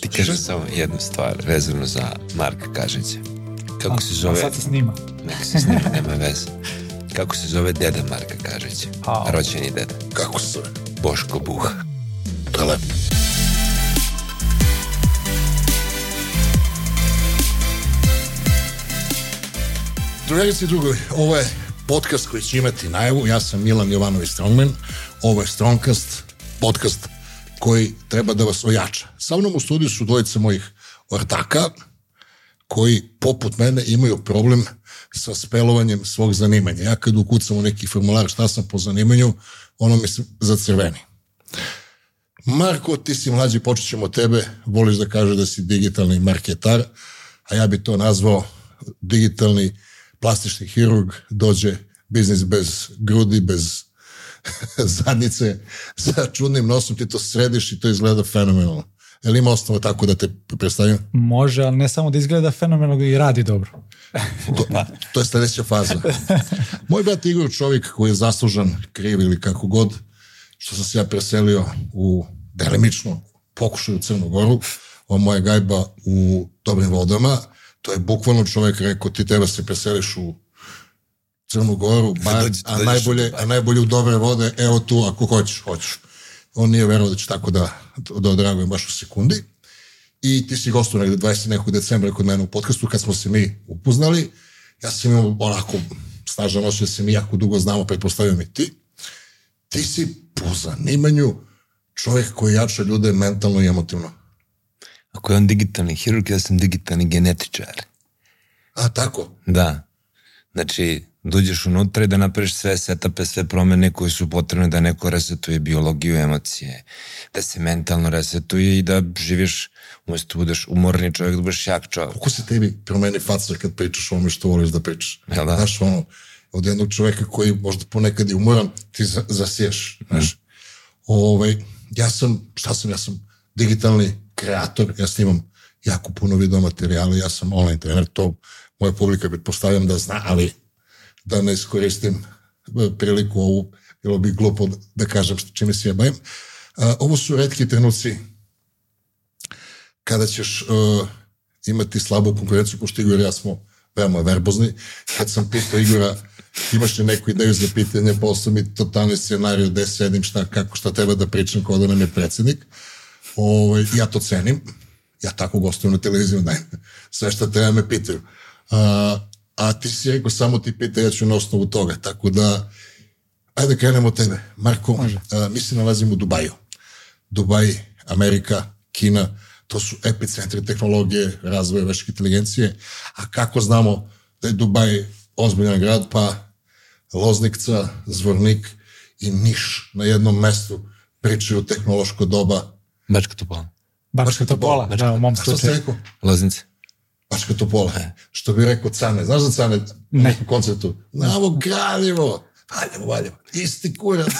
Ti kažeš samo jednu stvar vezano za Marka Kažića. Kako se zove... A sad se snima. Neka se snima, nema veze. Kako se zove deda Marka Kažića? A. Rođeni deda. Kako se zove? Boško Buha. To je lepo. Drugarice i drugovi, ovo je podcast koji će imati najavu. Ja sam Milan Jovanović Strongman. Ovo je Strongcast, podcast koji treba da vas ojača. Sa mnom u studiju su dvojica mojih ortaka koji, poput mene, imaju problem sa spelovanjem svog zanimanja. Ja kad ukucam u neki formular šta sam po zanimanju, ono mi se zacrveni. Marko, ti si mlađi, počet ćemo od tebe, voliš da kaže da si digitalni marketar, a ja bi to nazvao digitalni plastični hirurg, dođe biznis bez grudi, bez zadnice, sa čudnim nosom, ti to središ i to izgleda fenomenalno. Je li ima osnova tako da te predstavim? Može, ali ne samo da izgleda fenomenalno i radi dobro. To, to je sledeća faza. Moj brat Igor čovjek koji je zaslužan, kriv ili kako god, što sam se ja preselio u delimično pokušaju Crnu Goru, ova moja gajba u dobrim vodama, to je bukvalno čovjek rekao ti treba se preseliš u Crnu Goru, bar, Dođi- a, najbolje, a najbolje u dobre vode, evo tu ako hoćeš, hoćeš. On nije verovao da će tako da, da odragujem baš u sekundi. I ti si gostao negde 20. nekog decembra kod mene u podcastu kad smo se mi upoznali. Ja sam imao onako snažan osjećaj da se mi jako dugo znamo, pretpostavljam i ti. Ti si po zanimanju čovjek koji jača ljude mentalno i emotivno. Ako je on digitalni hirurg, ja sam digitalni genetičar. A, tako? Da. Znači, dođeš unutra i da napraviš sve setape, sve promene koje su potrebne da neko resetuje biologiju, emocije, da se mentalno resetuje i da živiš, umesto da budeš umorni čovjek, da budeš jak čovjek. Kako se tebi promeni faca kad pričaš o ome što voliš da pričaš? Jel da? Znaš, ono, od jednog čoveka koji možda ponekad je umoran, ti za, zasiješ, znaš. Ovaj, ja sam, šta sam, ja sam digitalni kreator, ja snimam jako puno video materijala, ja sam online trener, to moja publika pretpostavljam da zna, ali da ne iskoristim e, priliku ovu, bilo bi glupo da kažem što, čime se ja bavim. Ovo su redki trenuci kada ćeš uh, imati slabu konkurenciju, pošto Igor i ja smo veoma verbozni. Kad sam pitao Igora, imaš li neku ideju za pitanje, posao mi totalni scenariju, gde sedim, šta, kako, šta treba da pričam, kao da nam je predsednik. Ovaj, ja to cenim. Ja tako gostujem na televiziju, daj sve šta treba me pitaju. A, a ti si rekao, samo ti pita, ja ću na osnovu toga. Tako da, ajde da krenemo od tebe. Marko, a, mi se nalazimo u Dubaju. Dubaj, Amerika, Kina, to su epicentri tehnologije, razvoja veške inteligencije, a kako znamo da je Dubaj ozbiljan grad, pa Loznikca, Zvornik i Niš na jednom mestu pričaju tehnološko doba. Bačka Topola. Bačka Topola, da, u mom A što ste slučaju. rekao? Loznice. Bačka Topola. Što bi rekao Cane. Znaš za Cane? Ne. Neku koncertu. Navo Kraljevo. Valjevo, Valjevo. Isti kurac.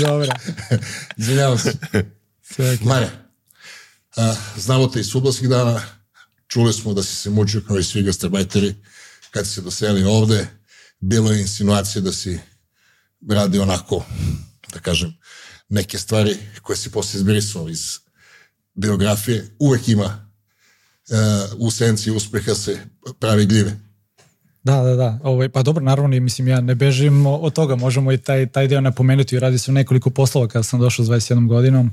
Dobro. Izvinjavam se. Mare, a, znamo te iz sudlovskih dana, čuli smo da si se mučio kao i svi gastarbajteri kad si se doselio ovde, bilo je insinuacije da si radi onako, da kažem, neke stvari koje si posle izbrisao iz biografije, uvek ima e, u senci uspeha se pravi gljive. Da, da, da. Ovaj, pa dobro, naravno, mislim, ja ne bežim od toga. Možemo i taj, taj deo napomenuti. Radi se o nekoliko poslova kada sam došao s 21 godinom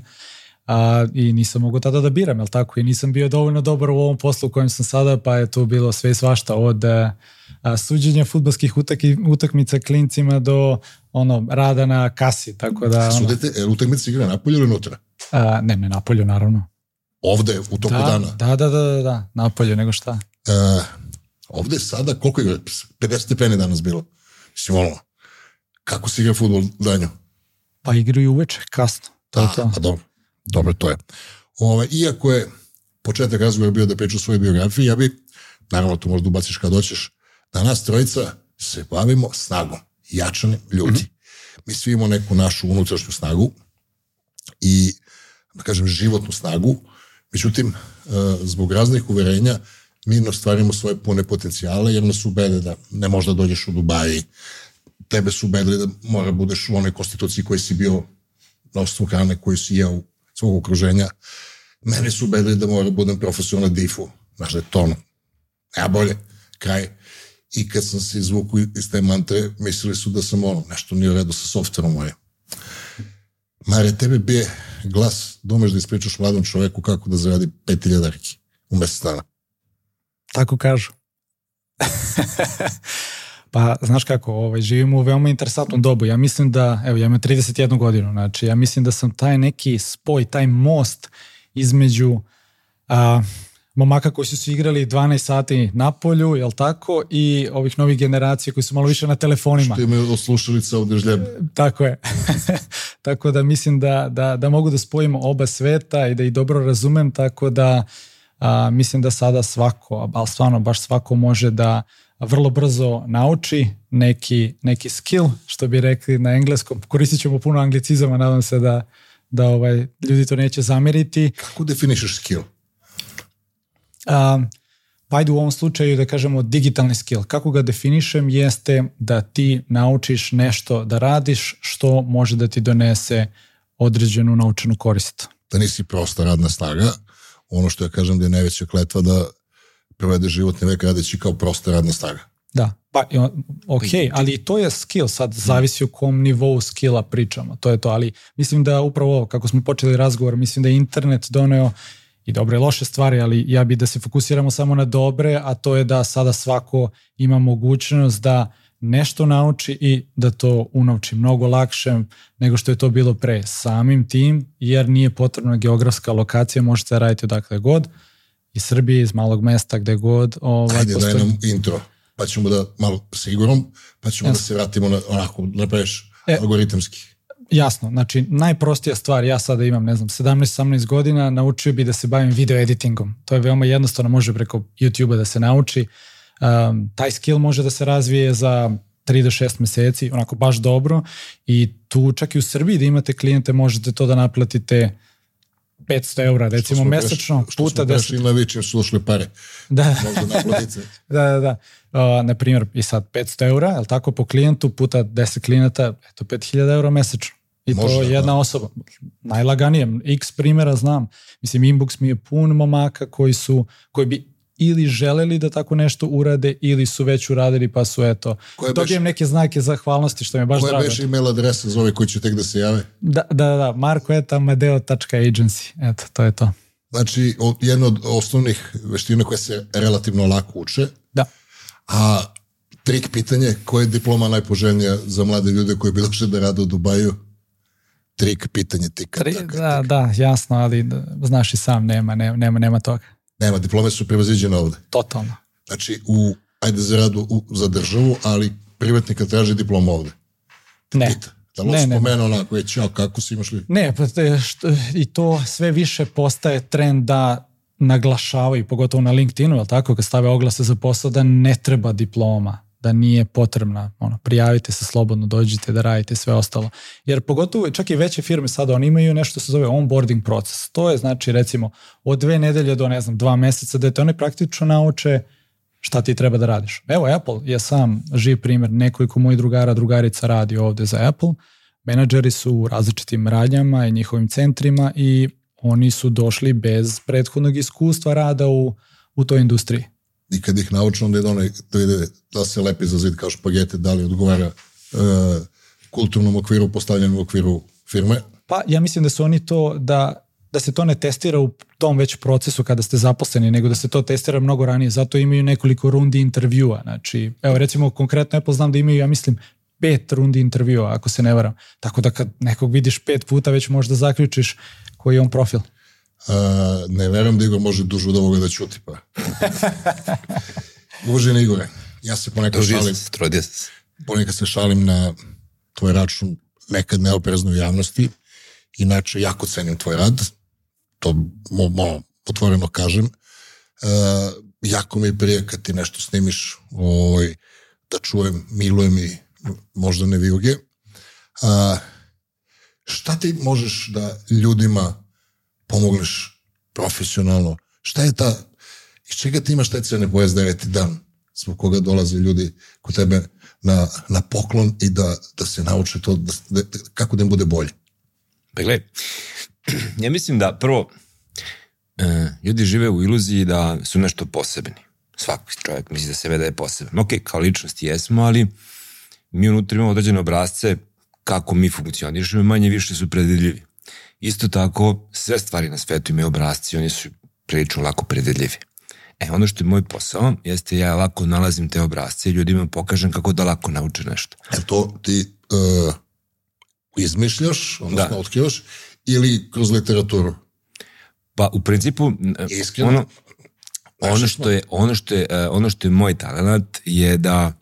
a, i nisam mogao tada da biram, jel tako? I nisam bio dovoljno dobar u ovom poslu u kojem sam sada, pa je tu bilo sve i svašta od a, a, suđenja futbalskih utaki, utakmica klincima do ono, rada na kasi, tako da... Ono, Sudete, e, utakmica igra napolje ili unutra? a, ne, ne, napolju, naravno. Ovde, u toku Da, dana. da, da, da, da, da, napolju, nego šta. E, ovde je sada, koliko igra? 50 stepeni danas bilo. Mislim, ono, kako se igra futbol danju? Pa igraju uveče, kasno. Je Da, to. pa dobro. Dobro, to je. Ove, iako je početak razgovora bio da priču o svojoj biografiji, ja bi, naravno to možda ubaciš kad hoćeš, da nas trojica se bavimo snagom, jačanjem ljudi. Mi svi imamo neku našu unutrašnju snagu i, da kažem, životnu snagu, međutim, e, zbog raznih uverenja, mi ne ostvarimo svoje pune potencijale, jer nas ubede da ne možda dođeš u Dubaji, tebe su ubedili da mora budeš u onoj konstituciji koji si bio na osnovu hrane koju si jeo svog okruženja. Mene su ubedili da mora da budem profesor na difu. Znaš da je to nema bolje, kraj. I kad sam se izvuku iz te mantre, mislili su da sam ono, nešto nije u redu sa softverom moje. Mare, tebe bije glas da umeš da ispričaš mladom čoveku kako da zaradi 5000 arki u mesec dana. Tako kažu. pa, znaš kako, ovaj, živimo u veoma interesantnom dobu. Ja mislim da, evo, ja imam 31 godinu, znači, ja mislim da sam taj neki spoj, taj most između a, momaka koji su se igrali 12 sati na polju, jel tako, i ovih novih generacija koji su malo više na telefonima. Što imaju oslušalica u držljebu. Tako je. tako da mislim da, da, da mogu da spojim oba sveta i da ih dobro razumem, tako da a, mislim da sada svako, ali stvarno baš svako može da vrlo brzo nauči neki, neki skill, što bi rekli na engleskom. Koristit ćemo puno anglicizama, nadam se da, da ovaj, ljudi to neće zameriti. Kako definišeš skill? Um, pa ajde u ovom slučaju da kažemo digitalni skill. Kako ga definišem jeste da ti naučiš nešto da radiš što može da ti donese određenu naučenu korist. Da nisi prosta radna snaga, ono što ja kažem da je najveća kletva da provede životni vek radeći kao prosta radna snaga. Da, pa ok, ali to je skill, sad zavisi u kom nivou skilla pričamo, to je to, ali mislim da upravo ovo, kako smo počeli razgovor, mislim da je internet doneo i dobre i loše stvari, ali ja bi da se fokusiramo samo na dobre, a to je da sada svako ima mogućnost da nešto nauči i da to unovči mnogo lakše nego što je to bilo pre samim tim, jer nije potrebna geografska lokacija, možete raditi odakle god, iz Srbije, iz malog mesta, gde god. Ovaj, Ajde, postoji... daj nam intro, pa ćemo da malo sigurom, pa ćemo Jasno. da se vratimo na onako, napraviš e, algoritamski. Jasno, znači najprostija stvar, ja sada imam, ne znam, 17-18 godina, naučio bi da se bavim video editingom. To je veoma jednostavno, može preko YouTube-a da se nauči. Um, taj skill može da se razvije za 3 do 6 meseci, onako baš dobro i tu čak i u Srbiji da imate klijente možete to da naplatite 500 eura, recimo mesečno, što puta 10. Što smo prešli na vičer, slušali pare. Da. da, da, da. Uh, na primjer, i sad 500 eura, je tako, po klijentu, puta 10 klijenata, eto 5000 eura mesečno. I Možda, to jedna da. osoba. Najlaganije, x primjera znam. Mislim, inbox mi je pun momaka koji su, koji bi ili želeli da tako nešto urade ili su već uradili pa su eto dobijem beš, neke znake zahvalnosti što mi je baš drago. Koja beš email adresa za ove koji će tek da se jave? Da, da, da, markoetamadeo.agency eto, to je to. Znači, jedna od osnovnih veština koje se relativno lako uče. Da. A trik pitanje, koja je diploma najpoželjnija za mlade ljude koji bi došli da rade u Dubaju? Trik pitanje tika. Tri, taka, da, taka. da, jasno, ali znaš i sam, nema, nema, nema, toga. Nema, diplome su prevaziđene ovde. Totalno. Znači, u, ajde za radu u, za državu, ali privatnika traži diplom ovde. Ne. Pita. Da li ne, spomenu ne, onako, već, ja, kako si imaš li? Ne, pa te, što, i to sve više postaje trend da naglašavaju, pogotovo na LinkedInu, jel tako, kad stave oglase za posao, da ne treba diploma da nije potrebna, ono, prijavite se slobodno, dođite da radite sve ostalo. Jer pogotovo čak i veće firme sada, oni imaju nešto se zove onboarding proces. To je znači recimo od dve nedelje do ne znam dva meseca da te oni praktično nauče šta ti treba da radiš. Evo Apple je sam živ primjer, nekoliko mojih drugara, drugarica radi ovde za Apple, menadžeri su u različitim radnjama i njihovim centrima i oni su došli bez prethodnog iskustva rada u, u toj industriji i kad ih nauče, onda je onaj, da ide da se lepi za zid kao špagete, da li odgovara uh, kulturnom okviru, postavljenom okviru firme. Pa ja mislim da su oni to, da da se to ne testira u tom već procesu kada ste zaposleni, nego da se to testira mnogo ranije. Zato imaju nekoliko rundi intervjua. Znači, evo recimo konkretno Apple znam da imaju, ja mislim, pet rundi intervjua, ako se ne varam. Tako da kad nekog vidiš pet puta, već možda zaključiš koji je on profil. Uh, ne verujem da Igor može duže od ovoga da ćuti, pa. Uvaženi Igore, ja se ponekad Dožio šalim. Se, trudio se. Ponekad se šalim na tvoj račun nekad neoprezno u javnosti. Inače, jako cenim tvoj rad. To mo, mo, otvoreno kažem. Uh, jako mi je prije kad ti nešto snimiš ovaj, da čujem, milujem i možda ne vijuge. Uh, šta ti možeš da ljudima pomogneš profesionalno. Šta je ta, iz čega ti imaš taj crne pojas deveti dan, zbog koga dolaze ljudi kod tebe na, na poklon i da, da se nauče to, da, da, kako da im bude bolje? Pa gledaj, ja mislim da prvo, e, ljudi žive u iluziji da su nešto posebni. Svaki čovjek misli da sebe da je poseban. Ok, kao ličnost jesmo, ali mi unutra imamo određene obrazce kako mi funkcionišemo manje više su predvidljivi. Isto tako, sve stvari na svetu imaju obrazci, oni su prilično lako predvidljivi. E, ono što je moj posao, jeste ja lako nalazim te obrazce i ljudima pokažem kako da lako nauče nešto. E to ti uh, izmišljaš, odnosno da. otkrivaš, ili kroz literaturu? Pa u principu Iskreno, ono, ono što je ono što je e, ono što je moj talent je da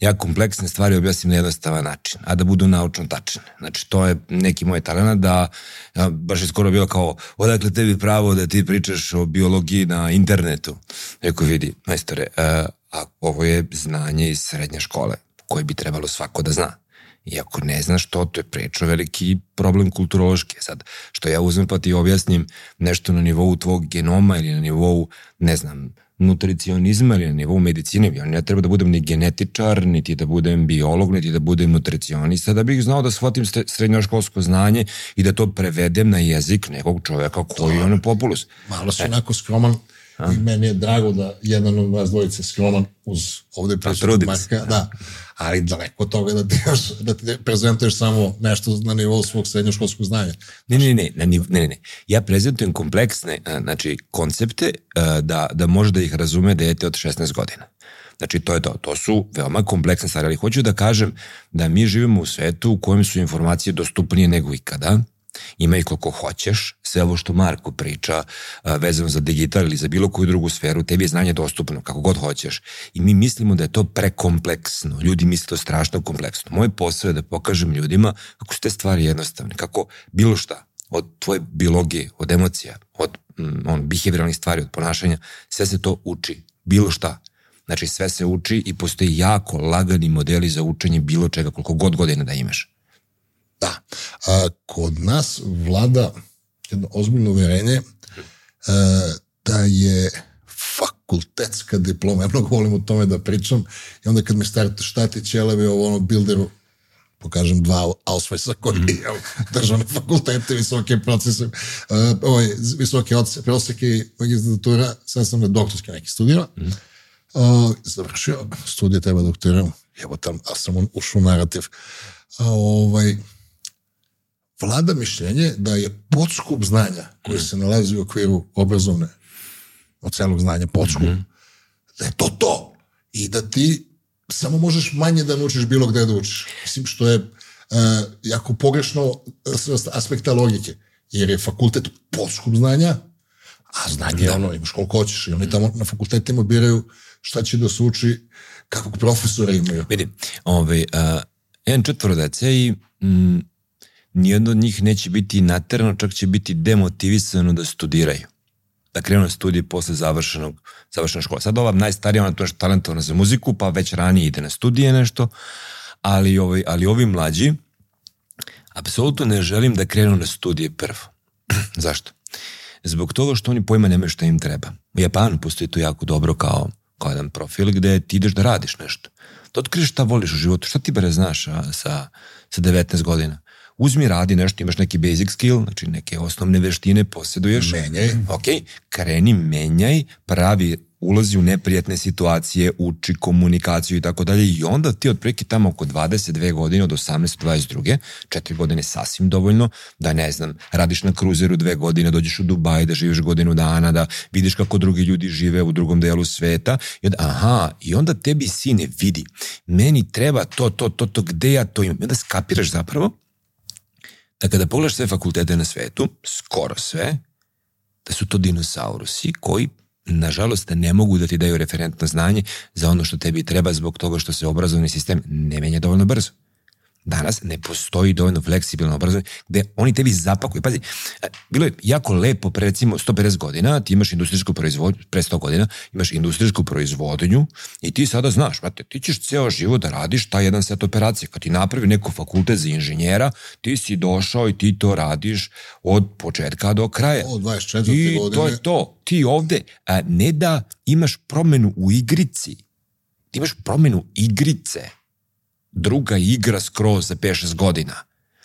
ja kompleksne stvari objasnim na jednostavan način, a da budu naučno tačne. Znači, to je neki moj talent da, ja, baš je skoro bilo kao, odakle tebi pravo da ti pričaš o biologiji na internetu. Rekao, vidi, majstore, uh, a ovo je znanje iz srednje škole, koje bi trebalo svako da zna. I ako ne znaš to, to je prečo veliki problem kulturološki. Sad, što ja uzmem pa ti objasnim nešto na nivou tvog genoma ili na nivou, ne znam, nutricionizma ili na nivou medicine, ja ne treba da budem ni genetičar, niti da budem biolog, niti da budem nutricionista, da bih znao da shvatim srednjoškolsko znanje i da to prevedem na jezik nekog čoveka koji je ono populus. Malo si e. onako skroman A? i meni je drago da jedan od vas dvojice skroman uz ovde pa, prisutnog Marka, da, ali daleko od toga da ti, još, da ti prezentuješ samo nešto na nivou svog srednjoškolskog znanja. Ne, ne, ne, ne, ne, ne. Ja prezentujem kompleksne, znači, koncepte da, da može da ih razume dete od 16 godina. Znači, to je to. To su veoma kompleksne stvari, ali hoću da kažem da mi živimo u svetu u kojem su informacije dostupnije nego ikada, Ima ih koliko hoćeš, sve ovo što Marko priča vezano za digital ili za bilo koju drugu sferu, tebi je znanje dostupno kako god hoćeš. I mi mislimo da je to prekompleksno. Ljudi misle to strašno kompleksno. Moj posao je da pokažem ljudima kako su te stvari jednostavne, kako bilo šta, od tvoje biologije, od emocija, od mm, on, behavioralnih stvari, od ponašanja, sve se to uči. Bilo šta. Znači sve se uči i postoji jako lagani modeli za učenje bilo čega koliko god godina da imaš. Da. A, kod nas vlada jedno ozbiljno uverenje a, da je fakultetska diploma. Ja mnogo volim o tome da pričam i onda kad mi starate šta ti ćelevi ovo ono bilderu pokažem dva Ausweisa koji mm. je državne fakultete, visoke procese, uh, ovaj, visoke proseke i magistratura, sad sam na doktorske neki studira. Mm. Uh, završio, studije treba doktoriram, evo tam, a sam ušao u narativ. A, ovaj, vlada mišljenje da je podskup znanja koje se nalazi u okviru obrazovne od celog znanja, podskup, mm -hmm. da je to to. I da ti samo možeš manje da naučiš bilo gde da učiš. Mislim što je uh, jako pogrešno s aspekta logike. Jer je fakultet podskup znanja, a znanje da. ono, imaš koliko hoćeš. I oni tamo na fakultetima biraju šta će da se uči, kakvog profesora imaju. Vidi, ovaj, uh, jedan četvoro dece i mm, nijedno od njih neće biti naterano, čak će biti demotivisano da studiraju. Da krenu na studije posle završenog, završene škole. Sad ova najstarija, ona to je talentovana za muziku, pa već ranije ide na studije nešto, ali, ovaj, ali ovi mlađi, apsolutno ne želim da krenu na studije prvo. Zašto? Zbog toga što oni pojma nemaju šta im treba. U Japanu postoji to jako dobro kao, kao jedan profil gde ti ideš da radiš nešto. Da otkriješ šta voliš u životu, šta ti bare znaš a, sa, sa 19 godina uzmi, radi nešto, imaš neki basic skill, znači neke osnovne veštine posjeduješ. Menjaj. Ok, kreni, menjaj, pravi ulazi u neprijatne situacije, uči komunikaciju i tako dalje i onda ti otprilike tamo oko 22 godine od 18 do 22, četiri godine sasvim dovoljno da ne znam, radiš na kruzeru dve godine, dođeš u Dubaj da živiš godinu dana, da vidiš kako drugi ljudi žive u drugom delu sveta i onda, aha, i onda tebi sine vidi, meni treba to, to, to, to, gde ja to imam. I onda skapiraš zapravo da kada pogledaš sve fakultete na svetu, skoro sve, da su to dinosaurusi koji nažalost ne mogu da ti daju referentno znanje za ono što tebi treba zbog toga što se obrazovni sistem ne menja dovoljno brzo. Danas ne postoji dovoljno fleksibilno obrazovanje gde oni tebi zapakuju. Pazi, bilo je jako lepo pre recimo 150 godina, ti imaš industrijsku proizvodnju, pre 100 godina imaš industrijsku proizvodnju i ti sada znaš, brate, ti ćeš ceo život da radiš taj jedan set operacije. Kad ti napravi neko fakultet za inženjera, ti si došao i ti to radiš od početka do kraja. Od 24. I godine. to je to. Ti ovde a, ne da imaš promenu u igrici, ti imaš promenu igrice druga igra skroz za 5-6 godina.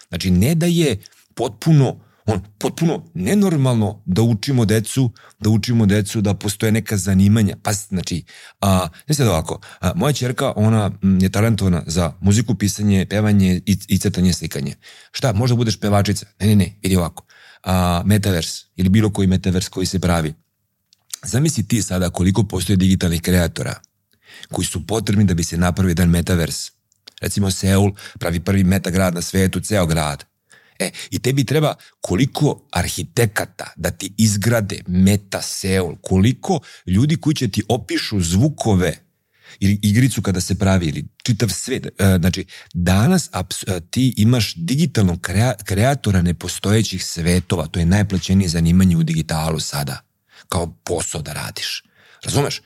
Znači, ne da je potpuno On, potpuno nenormalno da učimo decu, da učimo decu da postoje neka zanimanja. Pa, znači, a, ne sad ovako, a, moja čerka, ona m, je talentovana za muziku, pisanje, pevanje i, i crtanje, slikanje. Šta, možda budeš pevačica? Ne, ne, ne, vidi ovako. A, metavers ili bilo koji metavers koji se pravi. Zamisli ti sada koliko postoje digitalnih kreatora koji su potrebni da bi se napravio jedan metavers. Recimo Seul pravi prvi metagrad na svetu, ceo grad E, i tebi treba koliko arhitekata da ti izgrade meta Seul, koliko ljudi koji će ti opišu zvukove ili igricu kada se pravi ili čitav svet. E, znači, danas e, ti imaš digitalnog krea, kreatora nepostojećih svetova, to je najplaćenije zanimanje u digitalu sada, kao posao da radiš. Razumeš?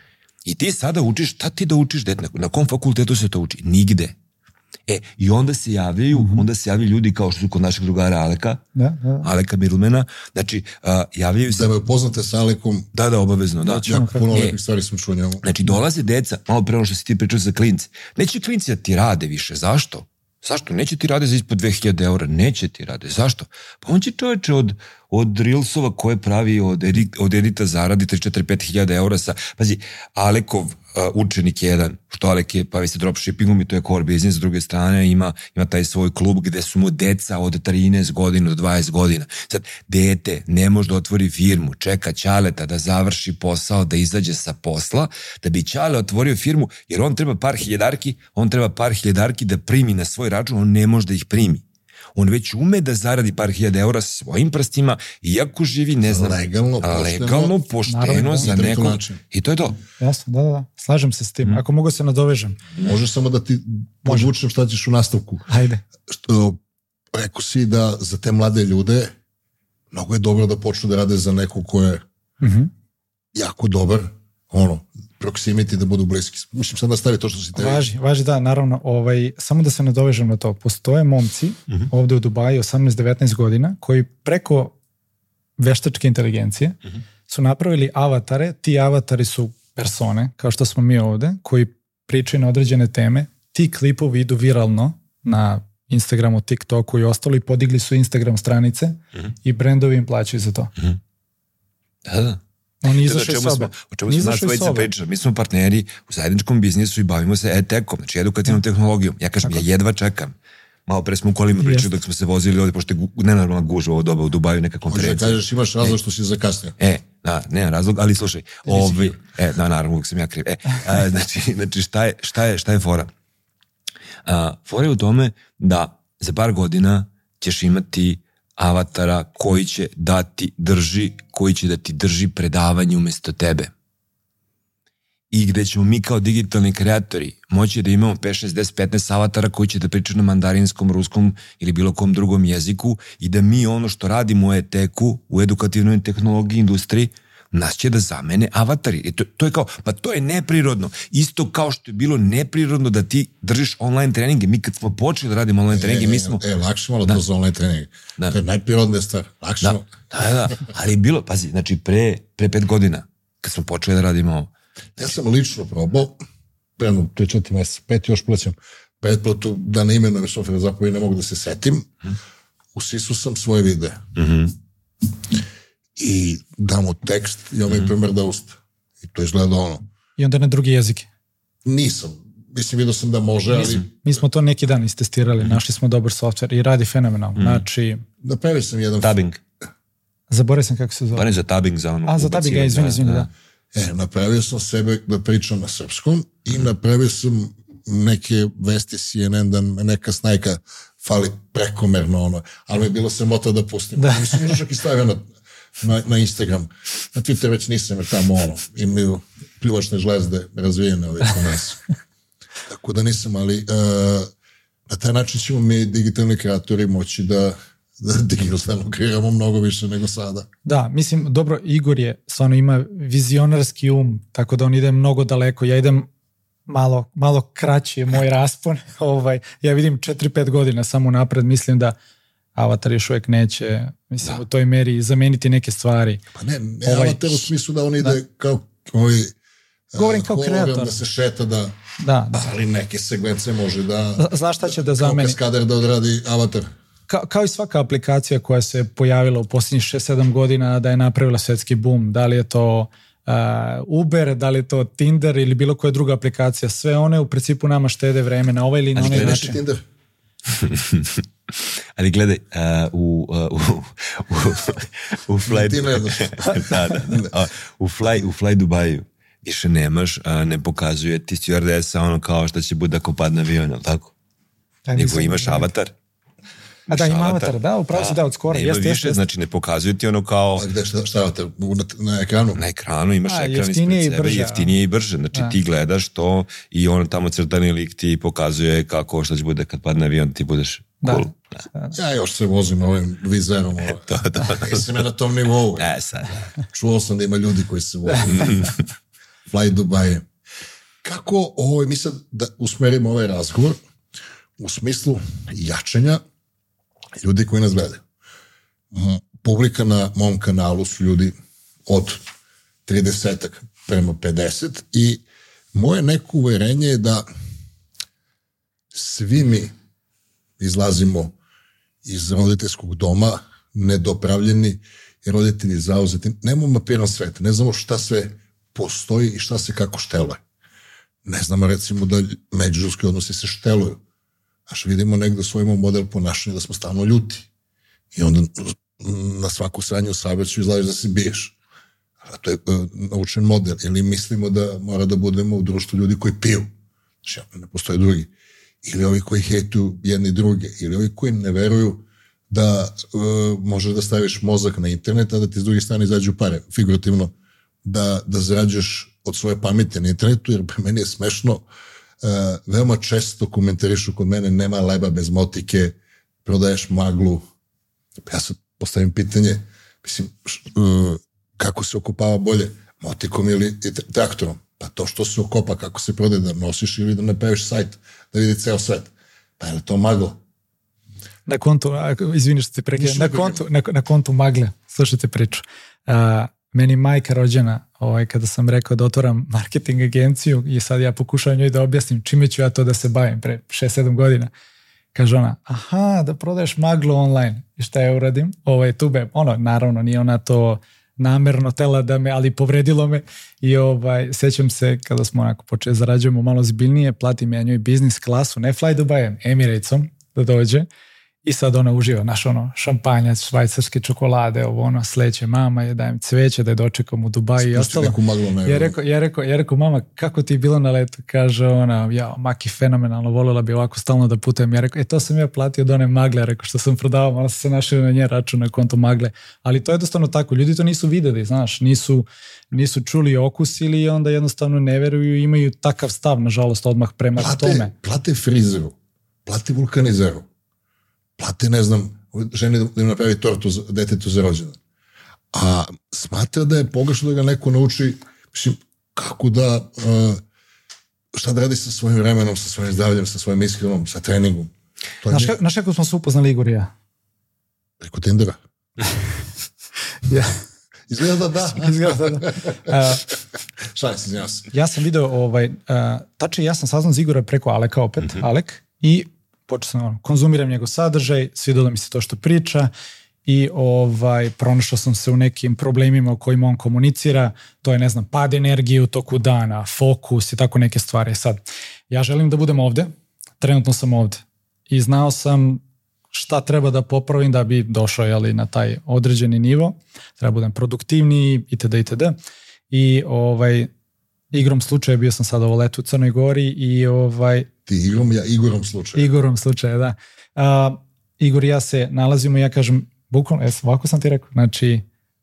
I ti sada učiš, šta ti da učiš, dete, na, na kom fakultetu se to uči? Nigde. E, i onda se javljaju, mm -hmm. onda se javljaju ljudi kao što su kod našeg drugara Aleka, da, da. Aleka Mirlmena, znači, uh, javljaju se... Da me poznate sa Alekom. Da, da, obavezno, da. Znači, jako puno e, lepih stvari sam čuo njemu. Znači, dolaze deca, malo pre ono što si ti pričao za klinci. Neće klinci da ti rade više, zašto? Zašto? Neće ti rade za ispod 2000 eura, neće ti rade. Zašto? Pa on će čoveče od, od Reelsova koje pravi od, edit, od edita zaradi 3-4-5 hiljada eura sa, pazi, Alekov učenik jedan, što Alek je, pa ste dropshippingom i to je core business, s druge strane ima, ima taj svoj klub gde su mu deca od 13 godina do 20 godina. Sad, dete ne može da otvori firmu, čeka Ćaleta da završi posao, da izađe sa posla, da bi Ćale otvorio firmu, jer on treba par hiljadarki, on treba par hiljadarki da primi na svoj račun, on ne može da ih primi on već ume da zaradi par hiljada eura sa svojim prstima, iako živi, ne znam, legalno, pošteno, legalno, pošteno naravno, za nekog. I to je to. Jasno, da, da, da. Slažem se s tim. Mm. Ako mogu se nadovežem. Može samo da ti podvučem šta ćeš u nastavku. Ajde. Što, rekao si da za te mlade ljude mnogo je dobro da počnu da rade za nekog ko je mm -hmm. jako dobar, ono, proximity da budu bliski. Mislim sad nastavi to što si te Važi, važi da, naravno, ovaj, samo da se nadovežem na to. Postoje momci uh mhm. -huh. ovde u Dubaji 18-19 godina koji preko veštačke inteligencije uh mhm. -huh. su napravili avatare, ti avatari su persone, kao što smo mi ovde, koji pričaju na određene teme, ti klipovi idu viralno na Instagramu, TikToku i ostalo i podigli su Instagram stranice uh mhm. -huh. i brendovi im plaćaju za to. Uh -huh. Da, da. On izašao iz sobe. o čemu smo nas dvojica pričali? Mi smo partneri u zajedničkom biznisu i bavimo se e-tekom, znači edukativnom tehnologijom. Ja kažem, Tako. ja jedva čekam. Malo pre smo u kolima pričali dok smo se vozili ovde, pošto je nenormalna gužva ovo doba u Dubaju, neka konferencija. Može da kažeš, imaš razlog e. što si zakasnio. E, da, nema razlog, ali slušaj, ovi, e, da, naravno, uvijek sam ja kriv. E, a, znači, znači šta, je, šta, je, šta je fora? A, fora je u tome da za par godina ćeš imati avatara koji će da ti drži, koji će da ti drži predavanje umesto tebe. I gde ćemo mi kao digitalni kreatori moći da imamo 5, 6, 10, 15 avatara koji će da pričaju na mandarinskom, ruskom ili bilo kom drugom jeziku i da mi ono što radimo u ETEK-u, u edukativnoj tehnologiji industriji, nas će da zamene avatari. I to, to je kao, pa to je neprirodno. Isto kao što je bilo neprirodno da ti držiš online treninge. Mi kad smo počeli da radimo online e, treninge, mi smo... E, lakše malo da. to za online treninge. Da. To je najprirodnija stvar. Lakše da. Da, da, ali bilo, pazi, znači pre, pre pet godina, kad smo počeli da radimo. Ja sam lično probao, jedno, to je četiri meseca, pet još plaćam pretplatu, da ne imenujem softvera zapravo ne mogu da se setim. Hmm. U Sisu sam svoje videe. Mm -hmm i damo tekst i on mi mm. premer usta. I to izgleda ono. I onda na drugi jezike? Nisam. Mislim, vidio sam da može, ali... Mi, mi smo to neki dan istestirali, mm. našli smo dobar software i radi fenomenalno. Mm. Znači... Napravio sam jedan... Dubbing. Zaboravio sam kako se zove. Pa ne za dubbing, za ono... A, za dubbing, ja, izvini, izvini, da. da. E, napravio sam sebe da pričam na srpskom i napravio sam neke vesti CNN da neka snajka fali prekomerno ono, ali mi je bilo sramota da pustim. Da. Mislim, čak i stavio na, na, na Instagram. Na Twitter već nisam, jer tamo ono, imaju pljuvačne žlezde razvijene ove kod nas. Tako da nisam, ali uh, na taj način ćemo mi digitalni kreatori moći da da digitalno kreiramo mnogo više nego sada. Da, mislim, dobro, Igor je, stvarno ima vizionarski um, tako da on ide mnogo daleko. Ja idem malo, malo kraći je moj raspon. ovaj, ja vidim 4-5 godina samo napred, mislim da Avatar još uvek neće, mislim, da. u toj meri zameniti neke stvari. Pa ne, ne ovaj, u smislu da on ide da. kao ovaj, Govorim kao kreator. Da se šeta da, da, da. ali neke segvence može da... Znaš šta će da zameni? Kao kaskader da odradi Avatar. Ka, kao i svaka aplikacija koja se pojavila u posljednjih 6-7 godina da je napravila svetski boom, da li je to uh, Uber, da li je to Tinder ili bilo koja druga aplikacija, sve one u principu nama štede vreme na ovaj ili na onaj način. Tinder? Ali gledaj, uh, u, uh, u, u, u Fly... Ti ne znaš. da, da, da. U Fly, u Fly Dubaju više nemaš, a ne pokazuje ti stewardesa ono kao što će bude ako padne avion, ali tako? Da, Nego imaš avatar. A da, ima avatar, da, upravo si da, od skora. Nema Jeste, više, jeste, jeste. znači ne pokazuju ti ono kao A gde, šta, šta te, na, na ekranu? na ekranu imaš A, ekran ispred sebe, brže, a? jeftinije i brže. Znači Da. ti gledaš to i on tamo crtani lik ti pokazuje kako šta će bude kad padne avion, ti budeš Da. cool. Da. Ja još se vozim ovim vizerom. Ovo. Da, da. Nisam ja na tom nivou. E, sad. Čuo sam da ima ljudi koji se voze. Fly Dubai. Kako, ovo, mi sad da usmerimo ovaj razgovor u smislu jačanja ljudi koji nas gledaju. Mm, Publika na mom kanalu su ljudi od 30 prema 50 i moje neko uverenje je da svi mi izlazimo iz roditeljskog doma nedopravljeni i roditelji zauzeti. Nemamo mapiran svet, ne znamo šta sve postoji i šta se kako šteluje. Ne znamo recimo da međuljudski odnosi se šteluju. Až vidimo negde svojimo model ponašanja da smo stalno ljuti. I onda na svaku sranju u saveću izlaziš da se biješ. A to je e, naučen model. Ili mislimo da mora da budemo u društvu ljudi koji piju. Znači, ne postoje drugi. Ili ovi koji hejtuju jedni druge. Ili ovi koji ne veruju da e, možeš da staviš mozak na internet, a da ti s druge strane izađu pare, figurativno, da, da zarađuješ od svoje pameti na internetu, jer meni je smešno, e, veoma često komentarišu kod mene, nema leba bez motike, prodaješ maglu. Ja sad postavim pitanje, mislim, š, e, kako se okupava bolje, motikom ili traktorom? Pa to što se okopa, kako se prodaje, da nosiš ili da napraviš sajt, da vidi ceo svet. Pa je li to magla? Na kontu, izvini što ti prekidam, na kontu, na, na kontu magle, slušajte priču. A, meni majka rođena, ovaj, kada sam rekao da otvoram marketing agenciju i sad ja pokušavam njoj da objasnim čime ću ja to da se bavim pre 6-7 godina. Kaže ona, aha, da prodaješ maglu online. I šta ja uradim? Ovaj, tu be, ono, naravno, nije ona to namerno tela da me, ali povredilo me i ovaj, sećam se kada smo onako počeli zarađujemo malo zbiljnije, platim ja njoj biznis klasu, ne fly Dubajem, Emiratecom da dođe i sad ona uživa, naš ono, šampanjac, švajcarske čokolade, ovo ono, sleće mama, je dajem cveće da je dočekam u Dubaju i ostalo. Ja rekao, ja rekao, ja rekao, mama, kako ti je bilo na letu? Kaže ona, ja, maki fenomenalno, voljela bi ovako stalno da putujem. Ja rekao, e, to sam ja platio od one magle, rekao, što sam prodavao, sam se našao na nje račun na konto magle. Ali to je jednostavno tako, ljudi to nisu videli, znaš, nisu, nisu čuli okusili i onda jednostavno ne veruju i imaju takav stav, nažalost, odmah prema plate, tome. plate frizeru, plate vulkanizeru, plate, ne znam, ženi da im napravi tortu za, detetu za rođendan. A smatra da je pogrešno da ga neko nauči, mislim, kako da, uh, šta da radi sa svojim vremenom, sa svojim zdravljem, sa svojim iskrenom, sa treningom. To je Znaš, nje- ka- znaš kako smo se upoznali Igor i ja? preko Tindera. Ja, Izgleda da da. izgleda da. A, Šalim se, izvinjavam se. ja sam video, ovaj, uh, tačno ja sam saznao za Igora preko Aleka opet, Alek, i počeo sam, ono, konzumiram njegov sadržaj, svidelo mi se to što priča i ovaj, pronašao sam se u nekim problemima u kojima on komunicira, to je, ne znam, pad energije u toku dana, fokus i tako neke stvari. Sad, ja želim da budem ovde, trenutno sam ovde i znao sam šta treba da popravim da bi došao jeli, na taj određeni nivo, treba budem produktivniji itd. itd. I ovaj, igrom slučaja bio sam sada ovo leto u Crnoj Gori i ovaj, Ti igrom, ja Igorom slučaju. Igorom slučaja, da. A, Igor i ja se nalazimo i ja kažem, bukvalno, jes, ovako sam ti rekao, znači,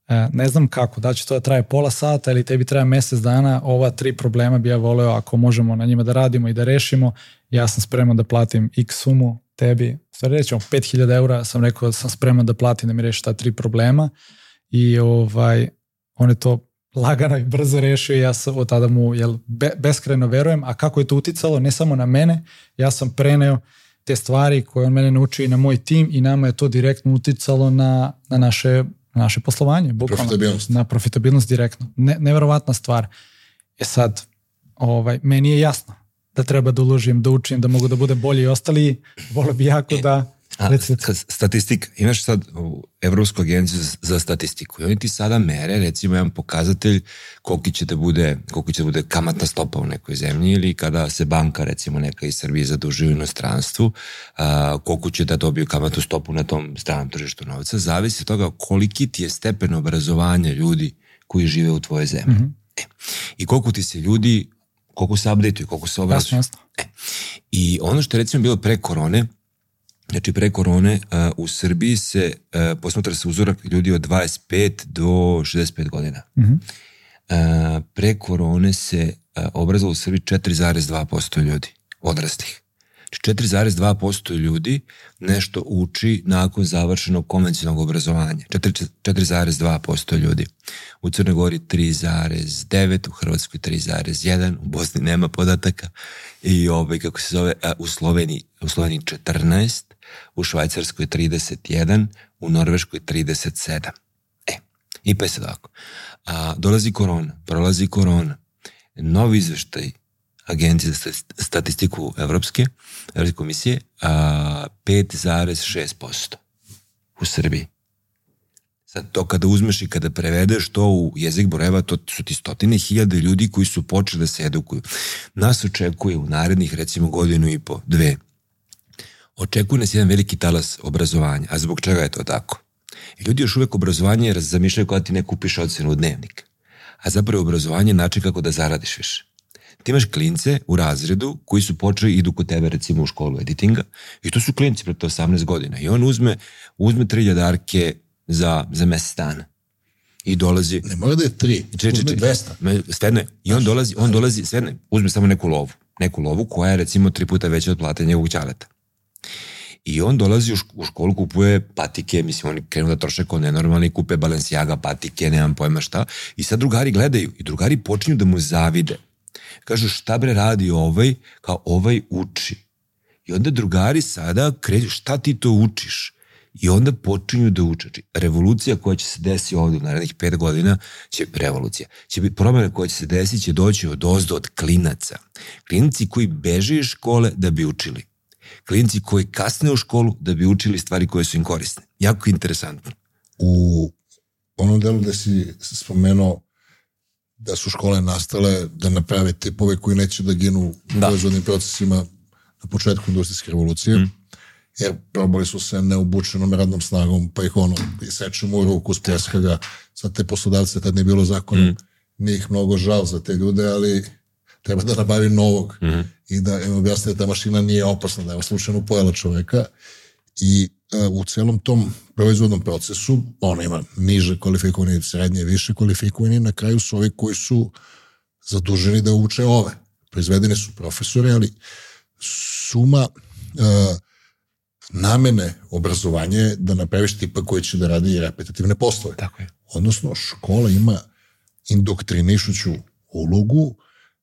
e, ne znam kako, da će to da traje pola sata ili tebi traje mesec dana, ova tri problema bi ja voleo ako možemo na njima da radimo i da rešimo, ja sam spreman da platim x sumu tebi, stvari rećemo 5000 eura, sam rekao da sam spreman da platim da mi reši ta tri problema i ovaj, on je to lagano i brzo rešio i ja sam od tada mu jel, be, beskrajno verujem, a kako je to uticalo ne samo na mene, ja sam preneo te stvari koje on mene naučio i na moj tim i nama je to direktno uticalo na, na naše, na naše poslovanje. Bukvalno, Profitabilnost. Na profitabilnost direktno. Ne, neverovatna stvar. E sad, ovaj, meni je jasno da treba da uložim, da učim, da mogu da budem bolji i ostali. Volio bi jako da A, statistika, imaš sad u Evropsku agenciju za, statistiku i oni ti sada mere, recimo jedan pokazatelj koliki će da bude, koliko će da bude kamatna stopa u nekoj zemlji ili kada se banka recimo neka iz Srbije zadužuje u inostranstvu, a, koliko će da dobiju kamatnu stopu na tom stranom tržištu novca, zavisi od toga koliki ti je stepen obrazovanja ljudi koji žive u tvojoj zemlji. Mm -hmm. e, I koliko ti se ljudi, koliko se update koliko se obrazuju. E, I ono što je recimo bilo pre korone, Znači, pre korone uh, u Srbiji se uh, posmatra se uzorak ljudi od 25 do 65 godina. Mm. -hmm. pre korone se obrazalo u Srbiji 4,2% ljudi, odraslih. Znači, 4,2% ljudi nešto uči nakon završenog konvencionalnog obrazovanja. 4 4,2% ljudi. U Crnoj Gori 3,9, u Hrvatskoj 3,1, u Bosni nema podataka i ovaj, kako se zove, u Sloveniji, u Sloveniji 14, u Švajcarskoj 31, u Norveškoj 37. E, i pa je sad ovako. A, dolazi korona, prolazi korona, novi izveštaj Agencije za sta- statistiku Evropske, Evropske komisije, a, 5,6% u Srbiji. Sad to kada uzmeš i kada prevedeš to u jezik brojeva, to su ti stotine hiljade ljudi koji su počeli da se edukuju. Nas očekuje u narednih recimo godinu i po, dve. Očekuje nas jedan veliki talas obrazovanja. A zbog čega je to tako? I ljudi još uvek obrazovanje raz- zamišljaju kada ti ne kupiš ocenu u dnevnik. A zapravo obrazovanje je način kako da zaradiš više. Ti imaš klince u razredu koji su počeli idu kod tebe recimo u školu editinga i to su klinci prete 18 godina i on uzme, uzme tri ljadarke za, za mesec dana i dolazi Ne mora da je tri, Če, če, če, 200. Me, Svedno je. I on dolazi, on dolazi, svedno je, uzme samo neku lovu. Neku lovu koja je recimo tri puta veća od plate njegovog ćaleta. I on dolazi u, šk- u školu, kupuje patike, mislim, oni krenu da troše kao nenormalni, kupe Balenciaga patike, nemam pojma šta. I sad drugari gledaju i drugari počinju da mu zavide. Kažu šta bre radi ovaj, kao ovaj uči. I onda drugari sada kreću, šta ti to učiš? I onda počinju da uče. Znači, revolucija koja će se desiti ovde u narednih pet godina, će, revolucija, će biti promjena koja će se desiti, će doći od ozdo, od klinaca. Klinici koji beže iz škole da bi učili. Klinci koji kasne u školu da bi učili stvari koje su im korisne. Jako interesantno. u onom delu gde si spomenuo da su škole nastale da naprave tipove koji neće da ginu u Da. proizvodnim procesima na početku industrijske revolucije, mm. jer probali su se neobučenom radnom snagom, pa ih ono, iseču mu ruku, spleska ga, sad te poslodavce tad nije bilo zakona, mm. nije ih mnogo žao za te ljude, ali treba da nabavi novog mm. i da im objasni da ta mašina nije opasna, da je slučajno pojela čoveka i e, u celom tom proizvodnom procesu ona ima niže kvalifikovani, srednje, više kvalifikovani, na kraju su ovi koji su zaduženi da uče ove. Proizvedeni su profesori, ali suma e, namene obrazovanja je da napraviš tipa koji će da radi repetitivne poslove. Tako je. Odnosno, škola ima indoktrinišuću ulogu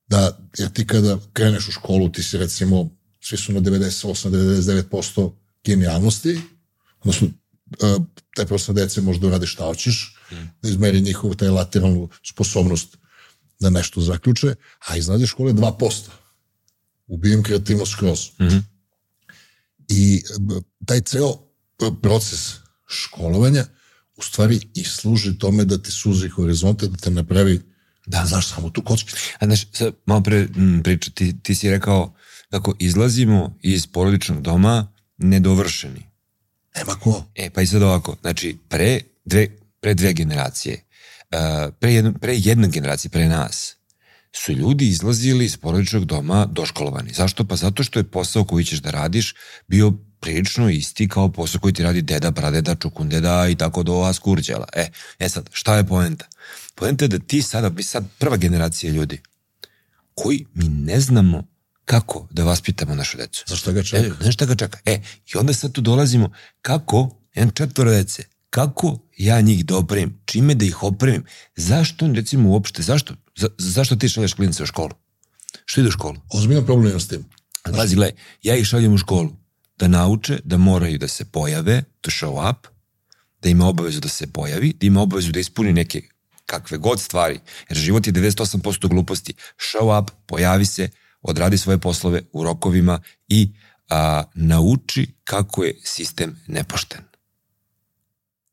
da, jer ti kada kreneš u školu, ti si recimo, svi su na 98-99% genijalnosti, odnosno, e, taj prostor dece može da uradi šta hoćeš, da izmeri njihovu taj lateralnu sposobnost da nešto zaključe, a iznad škole 2%. Ubijem kreativnost skroz. Mm -hmm. I b, taj ceo p- proces školovanja u stvari i služi tome da ti suzi horizonte, da te napravi da znaš samo tu kockicu. A znaš, sad malo pre m, priča, ti, ti si rekao kako izlazimo iz porodičnog doma nedovršeni. Nema ko. E, pa i sad ovako, znači, pre dve, pre dve generacije, uh, pre, jedno, pre jedne generacije, pre nas, su ljudi izlazili iz porodičnog doma doškolovani. Zašto? Pa zato što je posao koji ćeš da radiš bio prilično isti kao posao koji ti radi deda, pradeda, čukundeda i tako do askurđela. E, e sad, šta je poenta? Poenta je da ti sada, mi sad prva generacija ljudi koji mi ne znamo kako da vaspitamo našu decu. Zašto ga čeka? E, znaš šta ga čeka? E, i onda sad tu dolazimo kako, jedan četvoro dece, kako ja njih da opremim, čime da ih opremim, zašto, recimo uopšte, zašto, za, zašto ti šalješ klinice u školu? Što ide u školu? Ozbiljno problem imam s tim. Pazi, gledaj, ja ih šaljem u školu da nauče da moraju da se pojave, to show up, da ima obavezu da se pojavi, da ima obavezu da ispuni neke kakve god stvari, jer život je 98% gluposti. Show up, pojavi se, odradi svoje poslove u rokovima i a, nauči kako je sistem nepošten.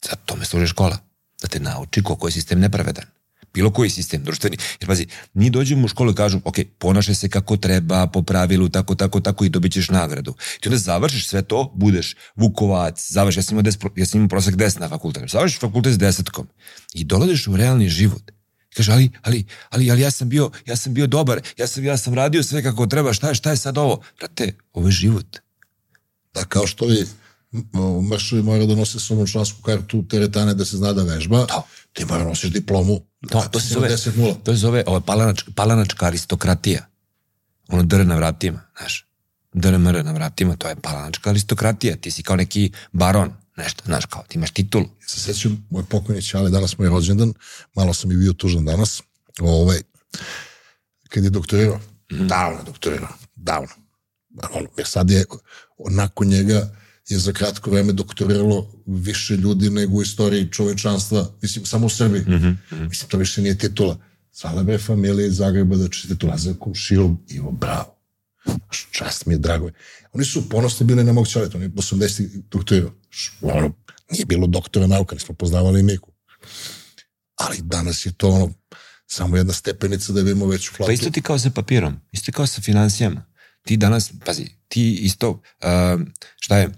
Zato tome služe škola. Da te nauči koliko je sistem nepravedan. Bilo koji sistem, društveni. Jer pazi, mi dođemo u školu i kažu, ok, ponašaj se kako treba, po pravilu, tako, tako, tako i dobit ćeš nagradu. Ti onda završiš sve to, budeš vukovac, završiš, ja sam imao, des, ja sam imao prosek 10 na fakultetu, završiš fakultet s desetkom i dolaziš u realni život. Kaže, ali, ali, ali, ali ja sam bio, ja sam bio dobar, ja sam, ja sam radio sve kako treba, šta je, šta je sad ovo? Brate, ovo je život. Da, kao što vi mršovi mora da nose samo člansku kartu teretane da se zna da vežba, Da. ti mora nosiš diplomu. To, to se zove, 10 nula. to se zove ovo, palanač, palanačka aristokratija. Ono dr na vratima, znaš. DRMR na vratima, to je palanačka aristokratija. Ti si kao neki baron, nešto, znaš, kao ti imaš titulu. Ja se sećam, moj pokojni Ćale, danas moj rođendan, malo sam i bio tužan danas, ovaj, kad je doktorirao, mm -hmm. davno je doktorirao, davno. On, sad je, nakon njega je za kratko vreme doktoriralo više ljudi nego u istoriji čovečanstva, mislim, samo u Srbiji. Mm -hmm. Mislim, to više nije titula. Svala be familija iz Zagreba da će titula za komšilom, Ivo, bravo. Znaš, Čast mi je, drago je. Oni su ponosni bili na mog čovjeka, on je 80 doktorirao. Š- Ono, nije bilo doktora nauka, nismo poznavali Miku. Ali danas je to ono, samo jedna stepenica da vidimo veću flatu. Pa isto ti kao sa papirom, isto kao sa financijama. Ti danas, pazi, ti isto, uh, šta je,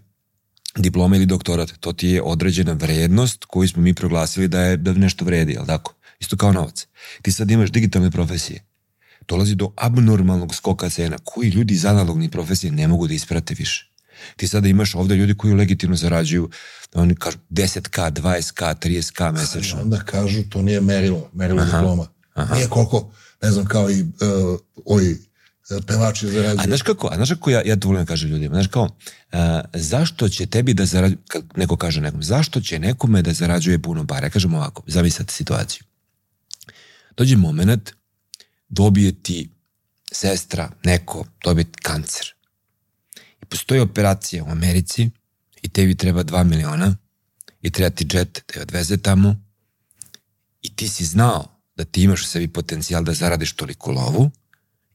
diploma ili doktorat, to ti je određena vrednost koju smo mi proglasili da je da nešto vredi, jel tako? Isto kao novac. Ti sad imaš digitalne profesije. Dolazi do abnormalnog skoka cena koji ljudi iz analognih profesije ne mogu da isprate više. Ti sada imaš ovde ljudi koji legitimno zarađuju, oni kažu 10k, 20k, 30k I mesečno. onda kažu, to nije merilo, merilo Aha, diploma. aha. Nije koliko, ne znam, kao i uh, ovi pevači A zarađuju. znaš kako, a znaš kako ja, ja to volim da kažem ljudima, znaš kao, a, zašto će tebi da zarađuje, neko kaže nekom, zašto će nekome da zarađuje puno para? Ja kažem ovako, zamislite situaciju. Dođe moment, dobije ti sestra, neko, dobije kancer. I postoji operacija u Americi i tebi treba 2 miliona i treba ti džet da je odveze tamo i ti si znao da ti imaš u sebi potencijal da zaradiš toliko lovu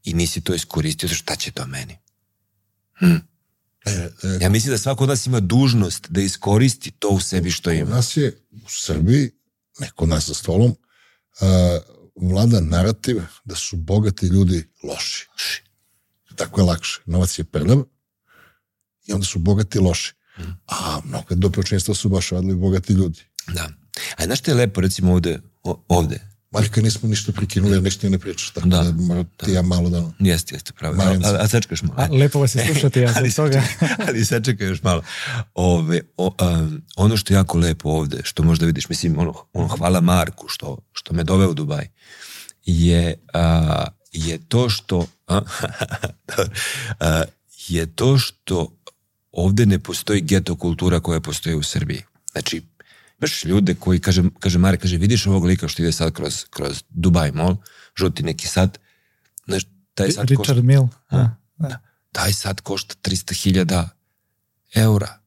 i nisi to iskoristio, šta će to meni? E, e, Ja mislim da svako od nas ima dužnost da iskoristi to u sebi što ima. nas je u Srbiji, neko nas za stolom, uh, vlada narativ da su bogati ljudi loši. Tako je lakše. Novac je prljav i onda su bogati loši. A mnogo dopročinstva su baš radili bogati ljudi. Da. A znaš što je lepo, recimo ovde, ovde, Maljka nismo ništa prekinuli jer ništa ne pričaš. Tako da, Da, da ti ja malo da... jeste, jeste pravo. Se. a, a sačekaš malo. A, lepo vas je slušati, ja ali, zbog toga. ali sačekaj još malo. Ove, o, um, ono što je jako lepo ovde, što možda vidiš, mislim, ono, ono hvala Marku što, što me doveo u Dubaj, je, a, je to što a, a, je to što ovde ne postoji geto kultura koja postoji u Srbiji. Znači, baš ljude koji, kaže, kaže Mare, kaže, vidiš ovog lika što ide sad kroz, kroz Dubai Mall, žuti neki sat, znaš, taj sad košta, Richard Mill. Da. da. taj sad košta 300.000 eura.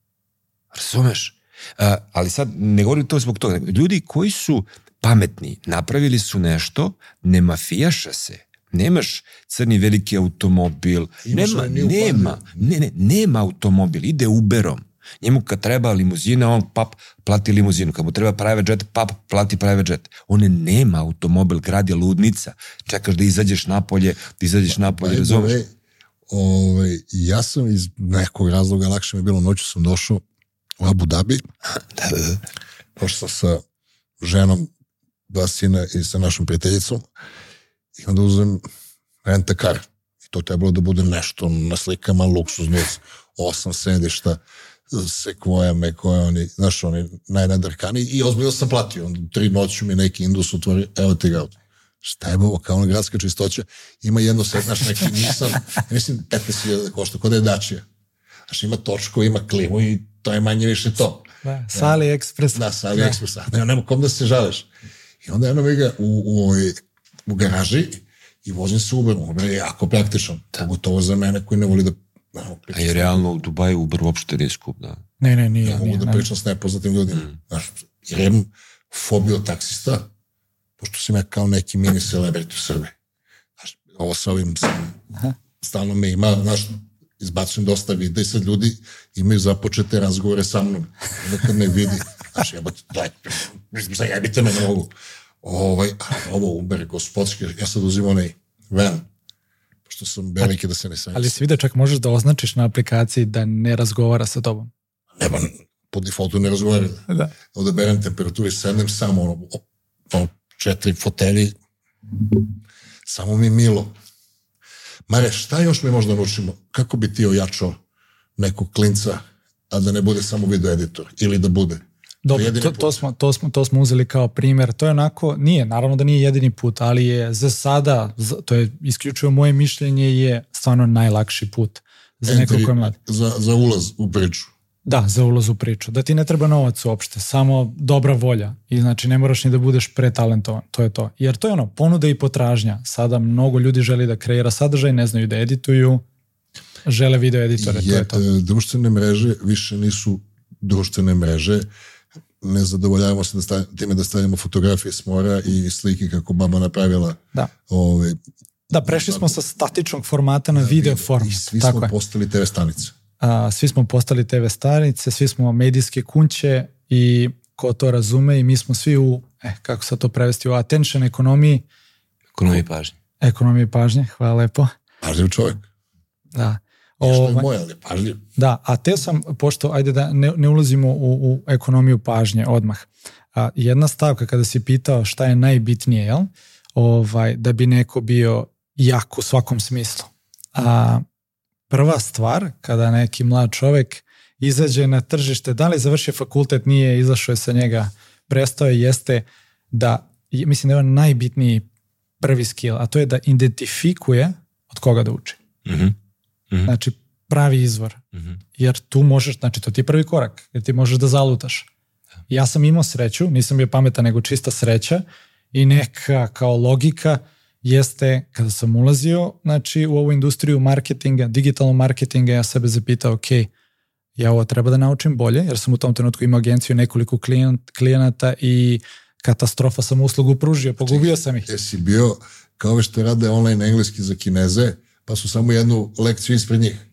Razumeš? A, ali sad ne govorim to zbog toga. Ljudi koji su pametni, napravili su nešto, ne mafijaša se. Nemaš crni veliki automobil. Imaš nema, nema, ne, ne, nema automobil, ide Uberom. Njemu kad treba limuzina, on pap plati limuzinu. Kad mu treba private jet, pap plati private jet. On nema automobil, grad je ludnica. Čekaš da izađeš napolje, da izađeš napolje, razumeš? way, ovaj, ja sam iz nekog razloga, lakše mi je bilo, noću sam došao u Abu Dhabi, Da, da, da. sam sa ženom, dva sina i sa našom prijateljicom i onda uzem renta car. I to trebalo da bude nešto na slikama, luksuzno, osam sedišta, sekvoja, mekoja, oni, znaš, oni najnadrkani i ozbiljno sam platio. Onda tri noću mi neki indus otvori, evo ti ga. Šta je ovo, kao ona gradska čistoća, ima jedno set, znaš, neki Nissan, ja mislim 15.000 da košta, kod je Dacia. Znaš, ima točko, ima klimu i to je manje više to. Da, sa AliExpress. Da, sa AliExpressa. Da. Nema kom da se žališ. I onda jedno mi ga u, u, u garaži i vozim se Uberom. Uber je jako praktičan. Da. Pogotovo za mene koji ne voli da da, A je realno u Dubaju Uber uopšte nije skup, da. Ne, ne, nije. ja mogu nije, da ne. pričam s nepoznatim ljudima. Mm. Znaš, jer imam fobiju od taksista, pošto sam ja kao neki mini celebrity u Srbiji. Znaš, ovo sa ovim sam, stalno me ima, znaš, izbacujem dosta videa i sad ljudi imaju započete razgovore sa mnom. Onda kad me vidi, znaš, jebate, daj, zajebite me na ovu. Ovaj, ovo Uber, gospodski, ja sad uzim onaj van, pošto sam veliki da se ne sanjam. Ali si vidio čak možeš da označiš na aplikaciji da ne razgovara sa tobom. Nema, po defaultu ne razgovaram. Da. Odaberem temperaturu i sednem samo ono, ono četiri fotelji, samo mi milo. Mare, šta još mi možda naučimo? Kako bi ti ojačao nekog klinca, a da ne bude samo video editor? Ili da bude? Dobro, to, to, smo, to, smo, to smo uzeli kao primer. To je onako, nije, naravno da nije jedini put, ali je za sada, to je isključivo moje mišljenje, je stvarno najlakši put za nekog ko je mlad. Za, za ulaz u priču. Da, za ulaz u priču. Da ti ne treba novac uopšte, samo dobra volja. I znači ne moraš ni da budeš pretalentovan, to je to. Jer to je ono, ponuda i potražnja. Sada mnogo ljudi želi da kreira sadržaj, ne znaju da edituju, žele video editore, je, to je to. e, Društvene mreže više nisu društvene mreže, ne zadovoljavamo se da stavljamo, time da stavljamo fotografije s mora i slike kako baba napravila. Da. Ove, Da, prešli smo sa statičnog formata na da, video form. I svi Tako smo je. postali TV stanice. A, svi smo postali TV stanice, svi smo medijske kunće i ko to razume i mi smo svi u, eh, kako sad to prevesti, u attention ekonomiji, Ekonomiji pažnje. ekonomiji pažnje, hvala lepo. Pažljiv čovjek. Da. Što je Ovaj, moj, ali pažljiv. Da, a te sam, pošto, ajde da ne, ne ulazimo u, u ekonomiju pažnje odmah. A, jedna stavka kada si pitao šta je najbitnije, jel? Ovaj, da bi neko bio jak u svakom smislu. A, prva stvar, kada neki mlad čovek izađe na tržište, da li završi fakultet, nije izašao je sa njega, prestao je, jeste da, mislim da je on najbitniji prvi skill, a to je da identifikuje od koga da uči. Mhm. Mhm. Znači, pravi izvor. Mhm. Jer tu možeš, znači to ti je prvi korak, jer ti možeš da zalutaš. Ja sam imao sreću, nisam bio pametan, nego čista sreća i neka kao logika jeste kada sam ulazio znači, u ovu industriju marketinga, digitalnog marketinga, ja sebe zapitao, ok, ja ovo treba da naučim bolje, jer sam u tom trenutku imao agenciju nekoliko klijent, klijenata i katastrofa sam uslugu pružio, pogubio sam ih. Jesi bio kao što rade online engleski za kineze, pa su samo jednu lekciju ispred njih.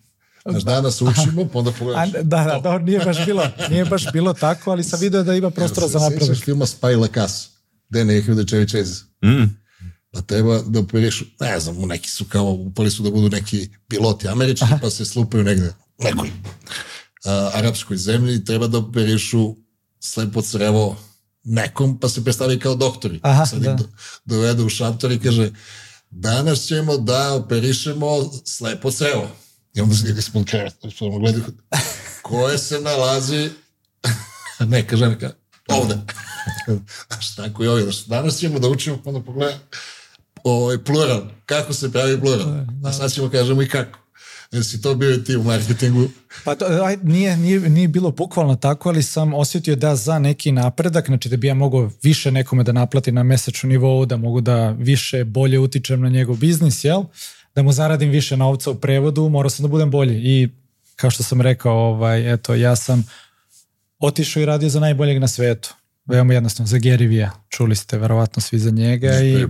Znaš, danas učimo, pa onda A, pogledaš. da, da, da, nije baš bilo, nije baš bilo tako, ali sam video da ima prostora za napredak. Sjećaš filma Spy La Casa, gde ne ih da Chase. Mm. Pa treba da operišu, ne znam, neki su kao, upali su da budu neki piloti američki, pa se slupaju negde, nekoj a, arapskoj zemlji treba da operišu slepo crevo nekom, pa se predstavi kao doktori. Aha, Sad da. ih do, dovede u šator i kaže, danas ćemo da operišemo slepo crevo. I onda se samo gledaju, koje se nalazi, neka ženka, ovde. A šta ko je ovdje? Danas ćemo da učimo, onda pogleda, ovaj, plural, kako se pravi plural. A sad ćemo kažemo i kako. Jesi to bio i ti u marketingu? Pa to, aj, nije, nije, nije bilo bukvalno tako, ali sam osjetio da za neki napredak, znači da bi ja mogao više nekome da naplati na mesečnom nivou, da mogu da više bolje utičem na njegov biznis, jel? Da mu zaradim više novca u prevodu, morao sam da budem bolji. I kao što sam rekao, ovaj, eto, ja sam otišao i radio za najboljeg na svetu. Veoma jednostavno, za Vee. Čuli ste verovatno svi za njega i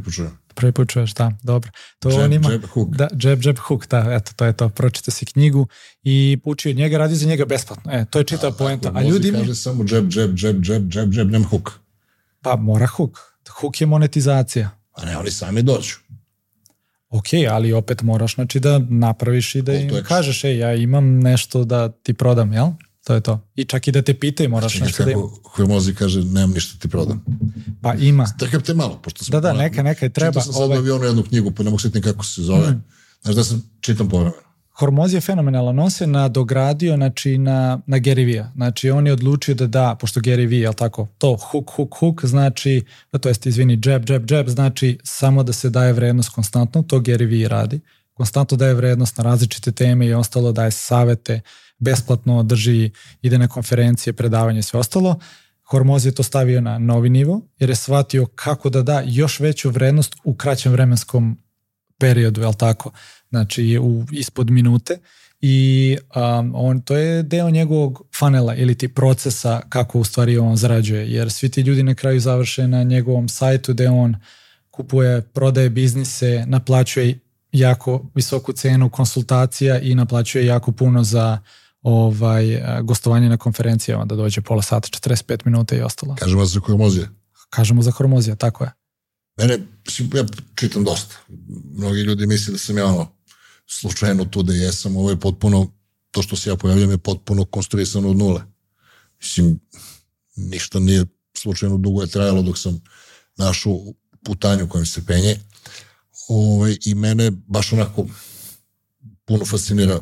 Prvi put čuješ, da, dobro. To Jab, on ima, jab, hook. Da, jab, jab, hook, da, eto, to je to. Pročite si knjigu i uči od njega, radi za njega besplatno. E, to je čitava poenta. A ljudi mi, kaže samo džeb, džeb, džeb, džeb, džeb, džeb, nema hook. pa mora hook. Hook je monetizacija. A ne, oni sami dođu. Ok, ali opet moraš znači da napraviš i da im kažeš, ej, ja imam nešto da ti prodam, jel? To je to. I čak i da te pitaju, moraš Čekaj nešto da im... kako Hormozi kaže, nemam ništa ti prodam. Pa ima. Trkam te malo, pošto sam... Da, da, neka, neka i treba. Čitao sam sad Ovaj- u avionu jednu knjigu, pa ne mogu sjetiti kako se zove. Znaš da sam čitam povremeno. Hormoz je fenomenalan, on se nadogradio znači, na, na Gary Vee-a. Znači on je odlučio da da, pošto Gary Vee, jel tako, to hook, hook, hook, znači, to jest, izvini, jab, jab, jab, znači samo da se daje vrednost konstantno, to Gary Vee radi. Konstantno daje vrednost na različite teme i ostalo, daje savete, besplatno drži, ide na konferencije, predavanje i sve ostalo. Hormoz je to stavio na novi nivo, jer je shvatio kako da da još veću vrednost u kraćem vremenskom periodu, jel tako? Znači u, ispod minute i um, on, to je deo njegovog funnela ili ti procesa kako u stvari on zarađuje, jer svi ti ljudi na kraju završe na njegovom sajtu gde on kupuje, prodaje biznise, naplaćuje jako visoku cenu konsultacija i naplaćuje jako puno za ovaj gostovanje na konferencijama da dođe pola sata, 45 minuta i ostalo. Kažemo za hormozije. Kažemo za hormozija, tako je. Mene, ja čitam dosta. Mnogi ljudi misle da sam ja ono, slučajno tu da jesam, ovo je potpuno, to što se ja pojavljam je potpuno konstruisano od nule. Mislim, ništa nije slučajno dugo je trajalo dok sam našao putanju kojem se penje. Ove, ovaj, I mene baš onako puno fascinira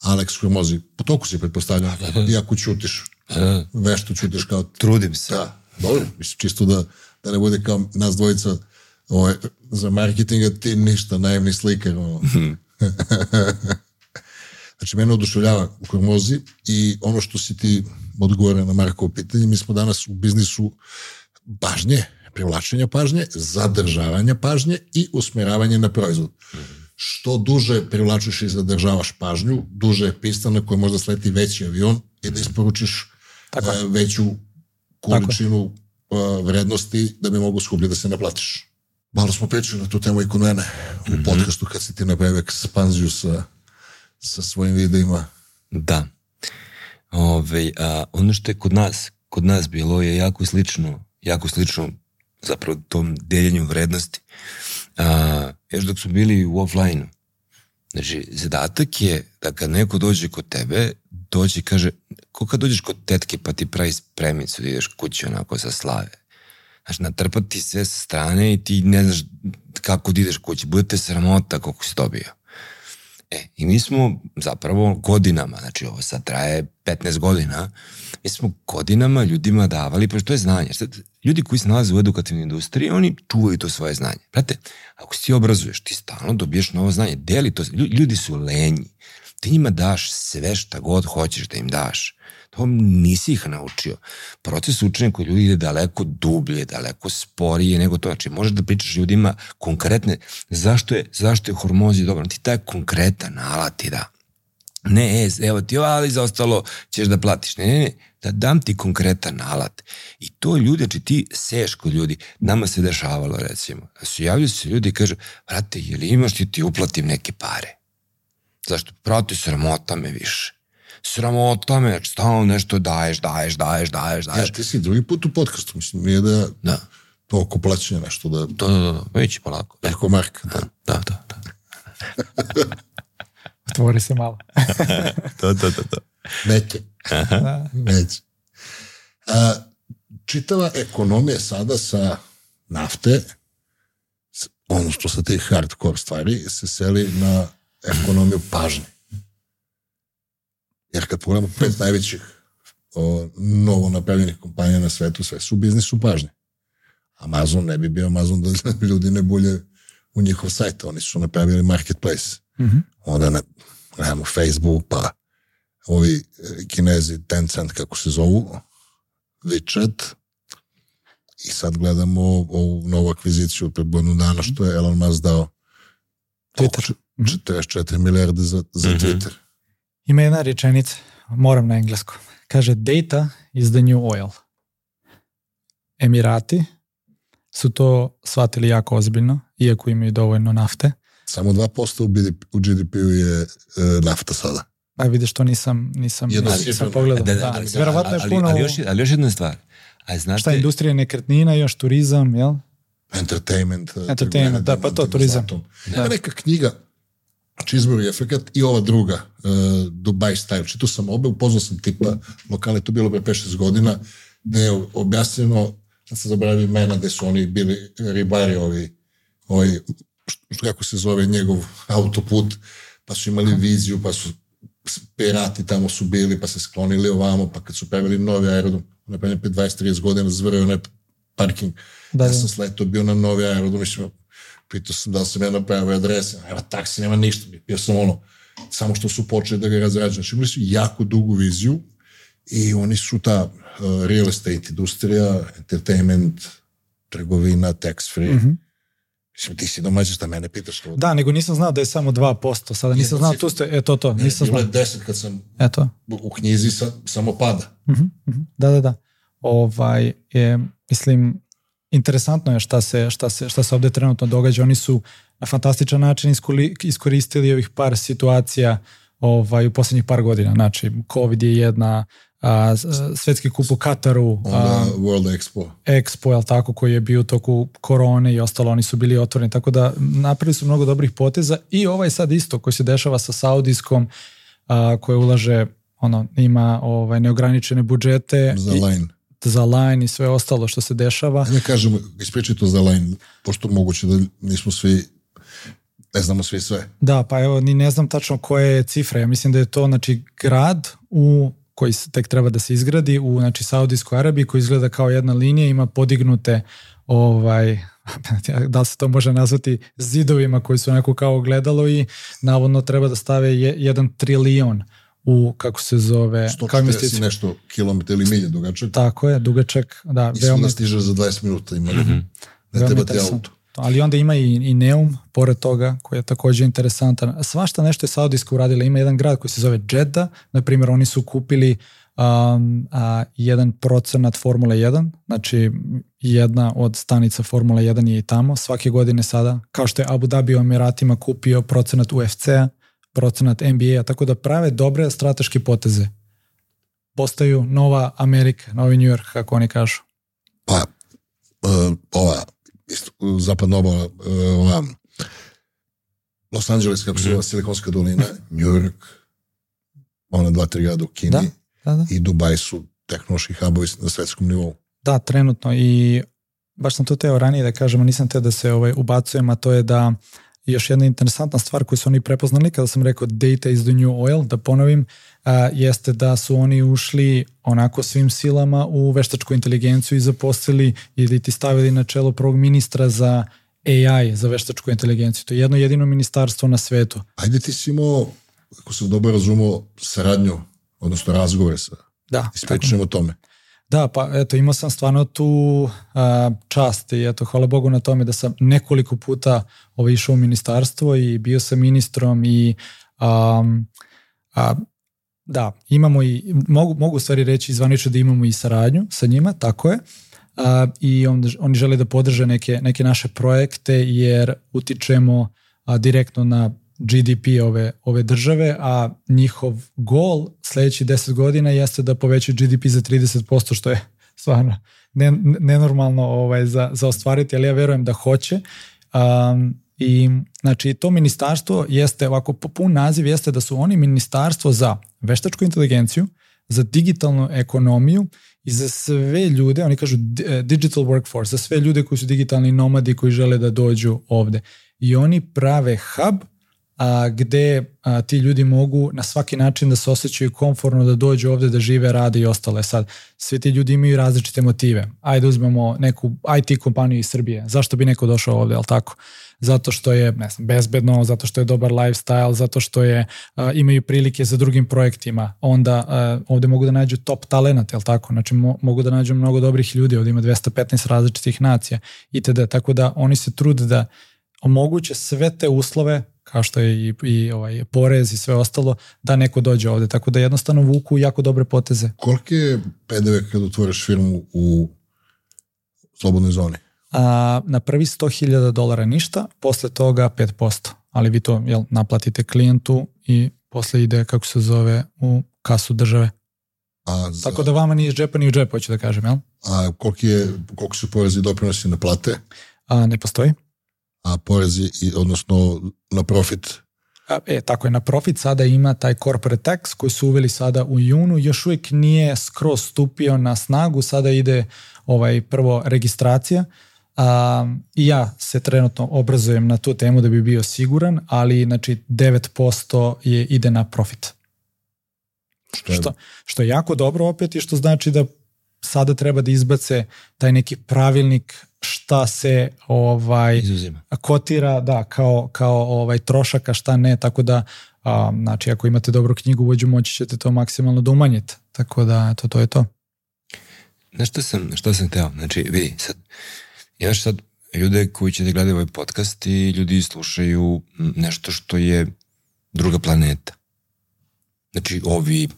Alex Hormozi. Po toku si pretpostavljam, da, da. iako ćutiš, da. vešto ćutiš kao... Trudim se. Da, dobro, mislim, čisto da, da ne bude kao nas dvojica ovaj, za marketinga ti ništa, najemni slikar. Ono. znači, mene oduševljava Hormozi i ono što si ti odgovore na Markovo pitanje, mi smo danas u biznisu pažnje, privlačenja pažnje, zadržavanja pažnje i usmeravanje na proizvod. Mm -hmm što duže privlačiš i zadržavaš pažnju, duže je pista na kojoj možda sleti veći avion i da isporučiš Tako. Uh, veću količinu uh, vrednosti da bi mogu skuplje da se naplatiš. Malo smo pričali na tu temu i kod mene u mm -hmm. podcastu kad si ti napravio ekspanziju sa, sa svojim videima. Da. Ove, a, ono što je kod nas, kod nas bilo je jako slično, jako slično zapravo tom deljenju vrednosti. A, još dok smo bili u offline-u. Znači, zadatak je da kad neko dođe kod tebe, dođe i kaže, ko kad dođeš kod tetke pa ti pravi spremicu da ideš kući onako sa slave. Znači, natrpati sve sa strane i ti ne znaš kako da ideš kući. Budete sramota koliko si dobio. E, i mi smo zapravo godinama, znači ovo sad traje 15 godina, mi smo godinama ljudima davali, pa što je znanje. Sad, ljudi koji se nalaze u edukativnoj industriji, oni čuvaju to svoje znanje. Prate, ako si ti obrazuješ, ti stalno dobiješ novo znanje, deli to. Ljudi su lenji. Ti njima daš sve šta god hoćeš da im daš. To nisi ih naučio. Proces učenja kod ljudi ide daleko dublje, daleko sporije nego to. Znači, možeš da pričaš ljudima konkretne, zašto je, zašto je hormozi dobro. Ti taj konkretan alat ti da. Ne, e, evo ti ovo, ali za ostalo ćeš da platiš. Ne, ne, ne, da dam ti konkretan alat. I to ljudi, znači ti seš kod ljudi, nama se dešavalo recimo, da su javljaju se ljudi i kaže, brate, je li imaš ti ti uplatim neke pare? Zašto? Prati, sramota me više. Sramota me, znači stalno nešto daješ, daješ, daješ, daješ, daješ. Ja, ti si drugi put u podcastu, mislim, nije da, da. to oko plaćanja nešto da... Da, da, da, već polako. Eko marka. Da, da, da. da. Otvori se malo. to, to, to, to. Neke. Da. Neće. A, čitava ekonomija sada sa nafte, ono što sa tih hardcore stvari, se seli na ekonomiju pažnje. Jer kad pogledamo pet najvećih o, novo napravljenih kompanija na svetu, sve su u biznisu pažnje. Amazon ne bi bio Amazon da ljudi ne bulje u njihov sajt. Oni su napravili marketplace. Mm -hmm. Onda ne, gledamo Facebook, pa ovi e, kinezi Tencent, kako se zovu, WeChat, i sad gledamo ovu novu akviziciju pred godinu dana što je Elon Musk dao Twitter. 44 milijarde za, za mm -hmm. Twitter. Ima jedna rečenica, moram na engleskom. Kaže, data is the new oil. Emirati su to shvatili jako ozbiljno, iako imaju dovoljno nafte. Samo 2% u, BDP, u GDP-u je e, nafta sada. A vidiš, to nisam, nisam, Jedno nisam pogledao. Da, da, da, da, verovatno je puno... Ali, ali, još, ali još jedna stvar. A znate... Šta, industrija nekretnina, još turizam, jel? Entertainment. Entertainment, da, pa to, turizam. Da. Neka knjiga, Cheeseburger efekat i ova druga, uh, Dubai Style. Čito sam obe, upoznao sam tipa lokale, to bilo pre 5-6 godina, gde je objasnjeno, sad se zaboravio imena, gde su oni bili ribari, ovi, ovi što, kako se zove njegov autoput, pa su imali viziju, pa su pirati tamo su bili, pa se sklonili ovamo, pa kad su pravili novi aerodrom, napravljen pre 20-30 godina, zvreo onaj parking. Da, ja sam sleto bio na novi aerodrom, mislim, pitao sam da sam ja napravio adrese, nema taksi, nema ništa, bio sam ono, samo što su počeli da ga razrađaju. Znači imali su jako dugu viziju i oni su ta uh, real estate industrija, entertainment, trgovina, tax free, mm -hmm. Mislim, ti si domaćin šta mene pitaš to. Da, nego nisam znao da je samo 2%, sada nisam znao, tu ste, e to, to, nisam znao. Bilo je 10 kad sam Eto. u knjizi sa, samo pada. Uh -huh, uh -huh. Da, da, da. Ovaj, je, mislim, interesantno je šta se, šta se, šta se ovde trenutno događa. Oni su na fantastičan način iskoristili ovih par situacija ovaj, u poslednjih par godina. Znači, COVID je jedna, a, svetski kup u Kataru. Onda World Expo. Expo, jel tako, koji je bio u toku korone i ostalo, oni su bili otvoreni. Tako da napravili su mnogo dobrih poteza i ovaj sad isto koji se dešava sa Saudijskom, a, koje ulaže, ono, ima ovaj, neograničene budžete. Za line. Za line i sve ostalo što se dešava. Ne kažemo, ispričaj to za line, pošto moguće da nismo svi ne znamo svi sve. Da, pa evo, ni ne znam tačno koje je cifre. Ja mislim da je to, znači, grad u koji tek treba da se izgradi u znači Saudijskoj Arabiji koji izgleda kao jedna linija ima podignute ovaj da li se to može nazvati zidovima koji su neko kao gledalo i navodno treba da stave je, jedan trilion u, kako se zove... 140 nešto kilometra ili milje dugačak. Tako je, dugačak, da. I veoma... stiže za 20 minuta ima. Mm -hmm. Ne treba ti auto. Ali onda ima i, i Neum, pored toga, koji je takođe interesantan. Svašta nešto je Saudijska uradila. Ima jedan grad koji se zove Jeddah, na primjer, oni su kupili um, a, jedan procenat Formule 1, znači jedna od stanica Formule 1 je i tamo. Svake godine sada, kao što je Abu Dhabi u Emiratima kupio procenat UFC-a, procenat NBA-a, tako da prave dobre strateške poteze. Postaju nova Amerika, novi New York, kako oni kažu. Pa, uh, ova zapadna obala, e, ova, Los Angeles, kako se zove, mhm. Silikonska dolina, New York, ona dva, tri grada u Kini da, da, da. i Dubaj su tehnološki hubovi na svetskom nivou. Da, trenutno i baš sam to teo ranije da kažemo, nisam teo da se ovaj, ubacujem, a to je da još jedna interesantna stvar koju su oni prepoznali kada sam rekao data is the new oil, da ponovim, a, jeste da su oni ušli onako svim silama u veštačku inteligenciju i zaposlili i da ti stavili na čelo prvog ministra za AI, za veštačku inteligenciju. To je jedno jedino ministarstvo na svetu. Ajde ti si imao, ako sam dobro razumao, saradnju, odnosno razgovore sa da, ispričanjem o tome. Da, pa eto, imao sam stvarno tu a, čast i eto, hvala Bogu na tome da sam nekoliko puta ovaj, išao u ministarstvo i bio sam ministrom i a, a, da, imamo i, mogu, mogu stvari reći zvanično da imamo i saradnju sa njima, tako je, a, i on, oni žele da podrže neke, neke naše projekte jer utičemo a, direktno na GDP ove, ove države, a njihov gol sledeći 10 godina jeste da povećaju GDP za 30%, što je stvarno nenormalno ovaj, za, za ostvariti, ali ja verujem da hoće. Um, I znači to ministarstvo jeste, ovako pun naziv jeste da su oni ministarstvo za veštačku inteligenciju, za digitalnu ekonomiju i za sve ljude, oni kažu e, digital workforce, za sve ljude koji su digitalni nomadi koji žele da dođu ovde. I oni prave hub a, gde a, ti ljudi mogu na svaki način da se osjećaju komfortno da dođu ovde da žive, rade i ostale. Sad, svi ti ljudi imaju različite motive. Ajde uzmemo neku IT kompaniju iz Srbije. Zašto bi neko došao ovde, ali tako? Zato što je ne znam, bezbedno, zato što je dobar lifestyle, zato što je a, imaju prilike za drugim projektima. Onda a, ovde mogu da nađu top talenat, jel tako? Znači mo, mogu da nađu mnogo dobrih ljudi, ovde ima 215 različitih nacija itd. Tako da oni se trude da omoguće sve te uslove kao što je i, i ovaj, porez i sve ostalo, da neko dođe ovde. Tako da jednostavno vuku jako dobre poteze. Koliki je PDV kad otvoriš firmu u slobodnoj zoni? A, na prvi 100.000 dolara ništa, posle toga 5%. Ali vi to jel, naplatite klijentu i posle ide, kako se zove, u kasu države. A za... Tako da vama ni iz džepa ni u džep, hoću da kažem, jel? A koliki, je, koliko su porezi doprinosi na plate? A, ne postoji a porezi, odnosno na profit. E, tako je, na profit sada ima taj corporate tax koji su uveli sada u junu, još uvijek nije skroz stupio na snagu, sada ide ovaj prvo registracija, a, i ja se trenutno obrazujem na tu temu da bi bio siguran, ali znači 9% je, ide na profit. Što je? Što, što je jako dobro opet i što znači da sada treba da izbace taj neki pravilnik šta se ovaj Izuzima. kotira da kao kao ovaj trošaka šta ne tako da a, znači ako imate dobru knjigu vođu moći ćete to maksimalno da umanjite tako da eto to je to Znaš šta sam, šta sam teo? Znači, vidi, sad, imaš sad ljude koji će da gledaju ovaj podcast i ljudi slušaju nešto što je druga planeta. Znači, ovi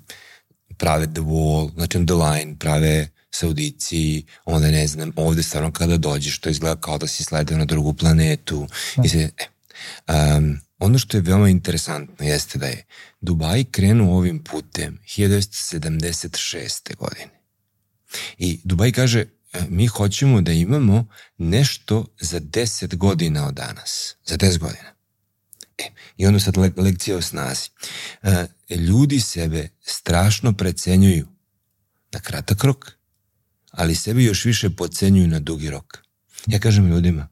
prave The Wall, znači The Line, prave Saudici, onda ne znam, ovde stvarno kada dođeš, to izgleda kao da si sledao na drugu planetu. Da. I se, e, um, ono što je veoma interesantno jeste da je Dubaj krenuo ovim putem 1976. godine. I Dubaj kaže, e, mi hoćemo da imamo nešto za 10 godina od danas. Za 10 godina. E, I onda sad le lekcija o snazi. E, ljudi sebe strašno precenjuju na kratak rok, ali sebe još više pocenjuju na dugi rok. Ja kažem ljudima,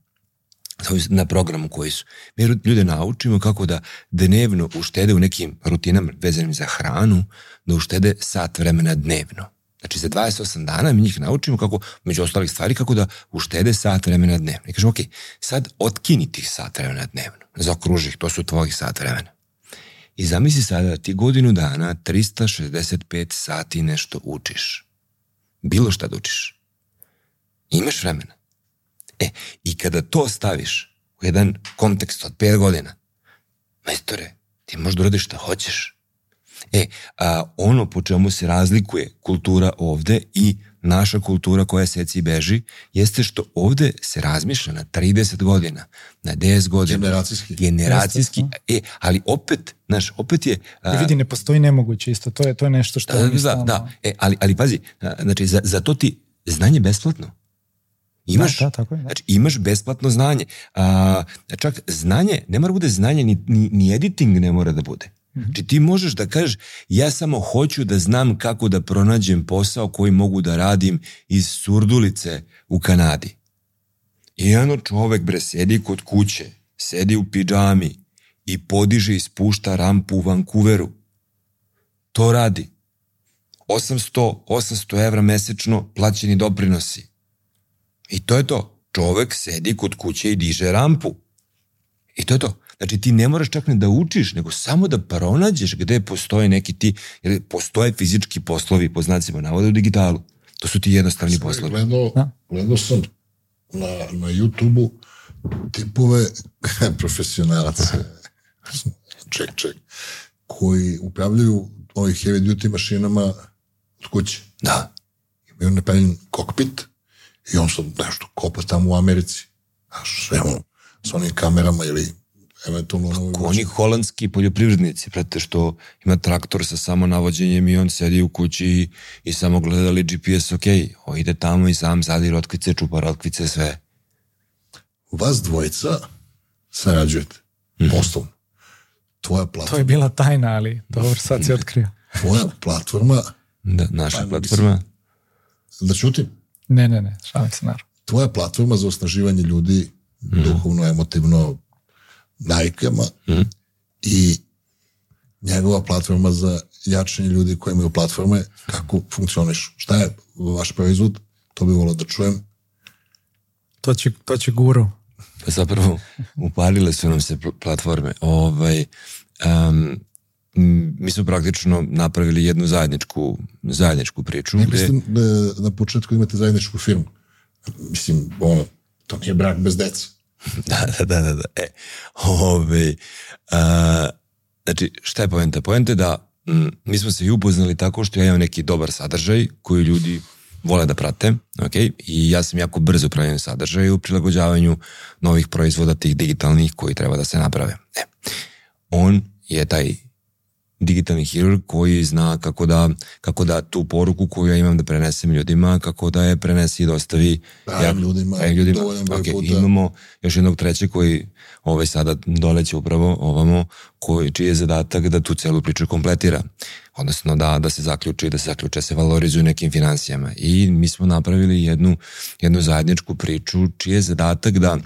na programu koji su. Mi ljude naučimo kako da dnevno uštede u nekim rutinama vezanim za hranu, da uštede sat vremena dnevno. Znači za 28 dana mi njih naučimo kako, među ostalih stvari, kako da uštede sat vremena dnevno. I kažemo, ok, sad otkini tih sat vremena dnevno. Zaokruži ih, to su tvojih sat vremena. I zamisli sada da ti godinu dana 365 sati nešto učiš. Bilo šta da učiš. Imaš vremena. E, i kada to staviš u jedan kontekst od 5 godina, majstore, ti možeš da uradiš šta hoćeš. E, a, ono po čemu se razlikuje kultura ovde i naša kultura koja seci i beži, jeste što ovde se razmišlja na 30 godina, na 10 godina. Generacijski. Generacijski. E, ali opet, znaš, opet je... A, I vidi, ne postoji nemoguće isto, to je, to je nešto što... Da, da, da, e, ali, ali pazi, a, znači, za, za to ti znanje besplatno. Imaš, da, da, tako je, da. znači, imaš besplatno znanje. A, čak znanje, ne mora bude znanje, ni, ni, ni editing ne mora da bude. Mhm. Znači ti možeš da kažeš ja samo hoću da znam kako da pronađem posao koji mogu da radim iz surdulice u Kanadi. I jedno čovek bre sedi kod kuće, sedi u pidžami i podiže i spušta rampu u Vancouveru. To radi. 800, 800 evra mesečno plaćeni doprinosi. I to je to. Čovek sedi kod kuće i diže rampu. I to je to. Znači ti ne moraš čak ne da učiš, nego samo da pronađeš gde postoje neki ti, jer postoje fizički poslovi po znacima navoda u digitalu. To su ti jednostavni sam poslovi. Gledao, da. gledao sam na, na YouTube-u tipove profesionalaca, ček, ček, koji upravljaju ovih heavy duty mašinama od kuće. Da. Imaju napravljen kokpit i on sad nešto kopa tamo u Americi. Znaš, sve ono, s onim kamerama ili eventualno... Ako oni holandski poljoprivrednici, prate što ima traktor sa samo navođenjem i on sedi u kući i, i samo gledali GPS, ok, o ide tamo i sam sadi rotkvice, čupa rotkvice, sve. Vas dvojica sarađujete, mm poslovno. Tvoja platforma... To je bila tajna, ali dobro, sad se otkrio. Tvoja platforma... Da, naša pa, platforma. Mislim, da čutim? Ne, ne, ne, šalim se naravno. Tvoja platforma za osnaživanje ljudi, mm. duhovno, emotivno, navikama mm. i njegova platforma za jačanje ljudi koji imaju platforme, kako funkcioniš. Šta je vaš proizvod? To bi volao da čujem. To će, to će guru. Pa zapravo, upalile su nam se platforme. Ovaj, um, mi smo praktično napravili jednu zajedničku, zajedničku priču. Ne gde... da na početku imate zajedničku firmu. Mislim, ono, to nije brak bez deca. Da, da, da, da, da. E, ove, a, znači, šta je poenta? Poenta je da m, mi smo se i upoznali tako što ja imam neki dobar sadržaj koji ljudi vole da prate, ok, i ja sam jako brzo upravljen sadržaj u prilagođavanju novih proizvoda tih digitalnih koji treba da se naprave. E, on je taj digitalni hirurg koji zna kako da, kako da tu poruku koju ja imam da prenesem ljudima, kako da je prenesi i dostavi da, ja, ljudima, ja, ljudima. Okay, puta. Imamo još jednog trećeg koji ovaj sada doleće upravo ovamo, koji, čiji je zadatak da tu celu priču kompletira. Odnosno da, da se zaključi, da se zaključe, da se valorizuju nekim financijama. I mi smo napravili jednu, jednu zajedničku priču čiji je zadatak da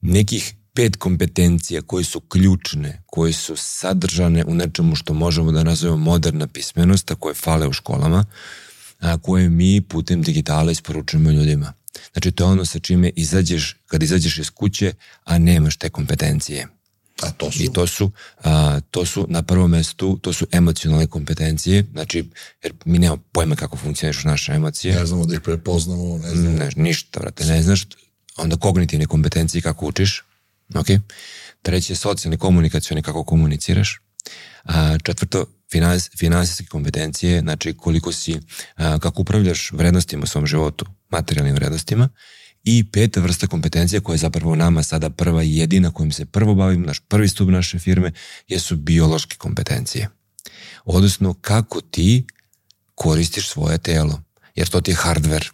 nekih pet kompetencija koje su ključne, koje su sadržane u nečemu što možemo da nazovemo moderna pismenost, a koje fale u školama, a koje mi putem digitala isporučujemo ljudima. Znači, to je ono sa čime izađeš, kad izađeš iz kuće, a nemaš te kompetencije. A to su? I to su, a, to su na prvom mestu, to su emocionalne kompetencije, znači, jer mi nemamo pojma kako funkcioniš naše emocije. Ne znamo da ih prepoznamo, ne znamo. Ne, ništa, vrate, ne znaš. Onda kognitivne kompetencije kako učiš, Ok. Treće je socijalni komunikacioni kako komuniciraš. A, četvrto, finans, finansijske kompetencije, znači koliko si, a, kako upravljaš vrednostima u svom životu, materijalnim vrednostima, I peta vrsta kompetencija koja je zapravo nama sada prva i jedina kojim se prvo bavimo, naš prvi stup naše firme, jesu biološke kompetencije. Odnosno kako ti koristiš svoje telo, jer to ti je hardware.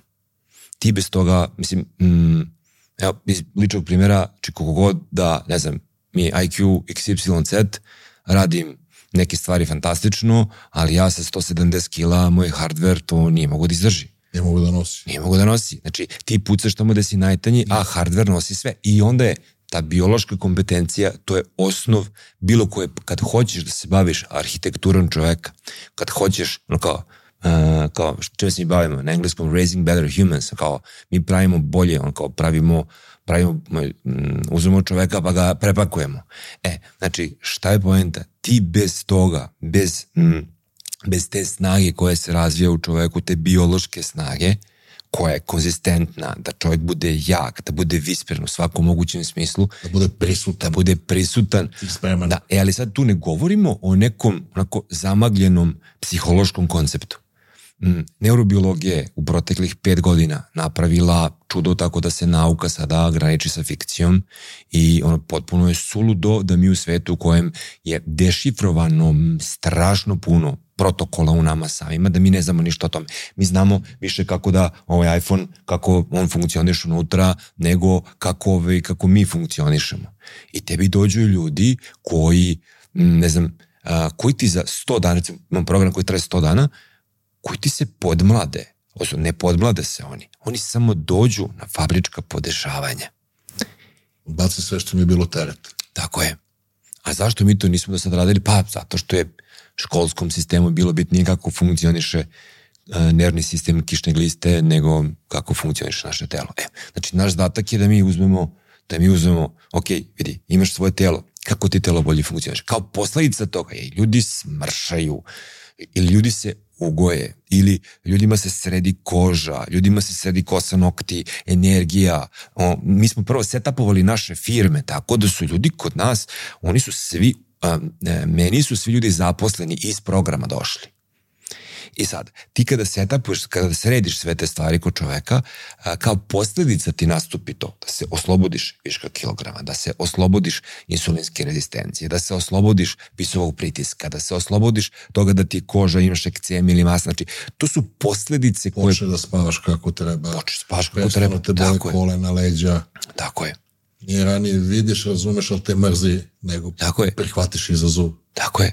Ti bez toga, mislim, mm, evo, iz ličnog primjera, či koliko god da, ne znam, mi IQ XYZ, radim neke stvari fantastično, ali ja sa 170 kila, moj hardware to nije mogu da izdrži. Ne mogu da nosi. Nije mogu da nosi. Znači, ti pucaš tamo da si najtanji, a hardware nosi sve. I onda je ta biološka kompetencija, to je osnov bilo koje, kad hoćeš da se baviš arhitekturom čoveka, kad hoćeš, ono kao, uh, kao čime se mi bavimo, na engleskom raising better humans, kao mi pravimo bolje, on kao pravimo, pravimo, um, uzmemo čoveka pa ga prepakujemo. E, znači, šta je poenta? Ti bez toga, bez mm, bez te snage koja se razvija u čoveku, te biološke snage, koja je konzistentna, da čovjek bude jak, da bude vispren u svakom mogućem smislu. Da bude prisutan. Da bude prisutan. Spreman. Da, e, ali sad tu ne govorimo o nekom onako zamagljenom psihološkom konceptu. Mm, neurobiologija je u proteklih pet godina napravila čudo tako da se nauka sada graniči sa fikcijom i ono potpuno je suludo da mi u svetu u kojem je dešifrovano strašno puno protokola u nama samima, da mi ne znamo ništa o tome. Mi znamo više kako da ovaj iPhone, kako on funkcioniš unutra, nego kako, ovaj, kako mi funkcionišemo. I tebi dođu ljudi koji, ne znam, koji ti za 100 dana, imam program koji traje 100 dana, koji ti se podmlade, odnosno ne podmlade se oni, oni samo dođu na fabrička podešavanja. Baci sve što mi je bilo teret. Tako je. A zašto mi to nismo do sad radili? Pa zato što je školskom sistemu bilo bitnije kako funkcioniše e, nervni sistem kišne gliste nego kako funkcioniše naše telo. E, znači, naš zadatak je da mi uzmemo, da mi uzmemo, ok, vidi, imaš svoje telo, kako ti telo bolje funkcioniše. Kao posledica toga je, ljudi smršaju, ili ljudi se ugoje, ili ljudima se sredi koža, ljudima se sredi kosa nokti, energija. O, mi smo prvo setapovali naše firme, tako da su ljudi kod nas, oni su svi a, e, meni su svi ljudi zaposleni iz programa došli. I sad, ti kada setapuješ, kada središ sve te stvari kod čoveka, kao posledica ti nastupi to, da se oslobodiš viška kilograma, da se oslobodiš insulinske rezistencije, da se oslobodiš visokog pritiska, da se oslobodiš toga da ti koža imaš ekcem ili mas, znači, to su posledice koje... Počne da spavaš kako treba. Počne da spavaš kako treba. te bole kolena, leđa. Tako je. Nije ranije vidiš, razumeš, ali te mrzi, nego Tako je. prihvatiš izazov. Tako je.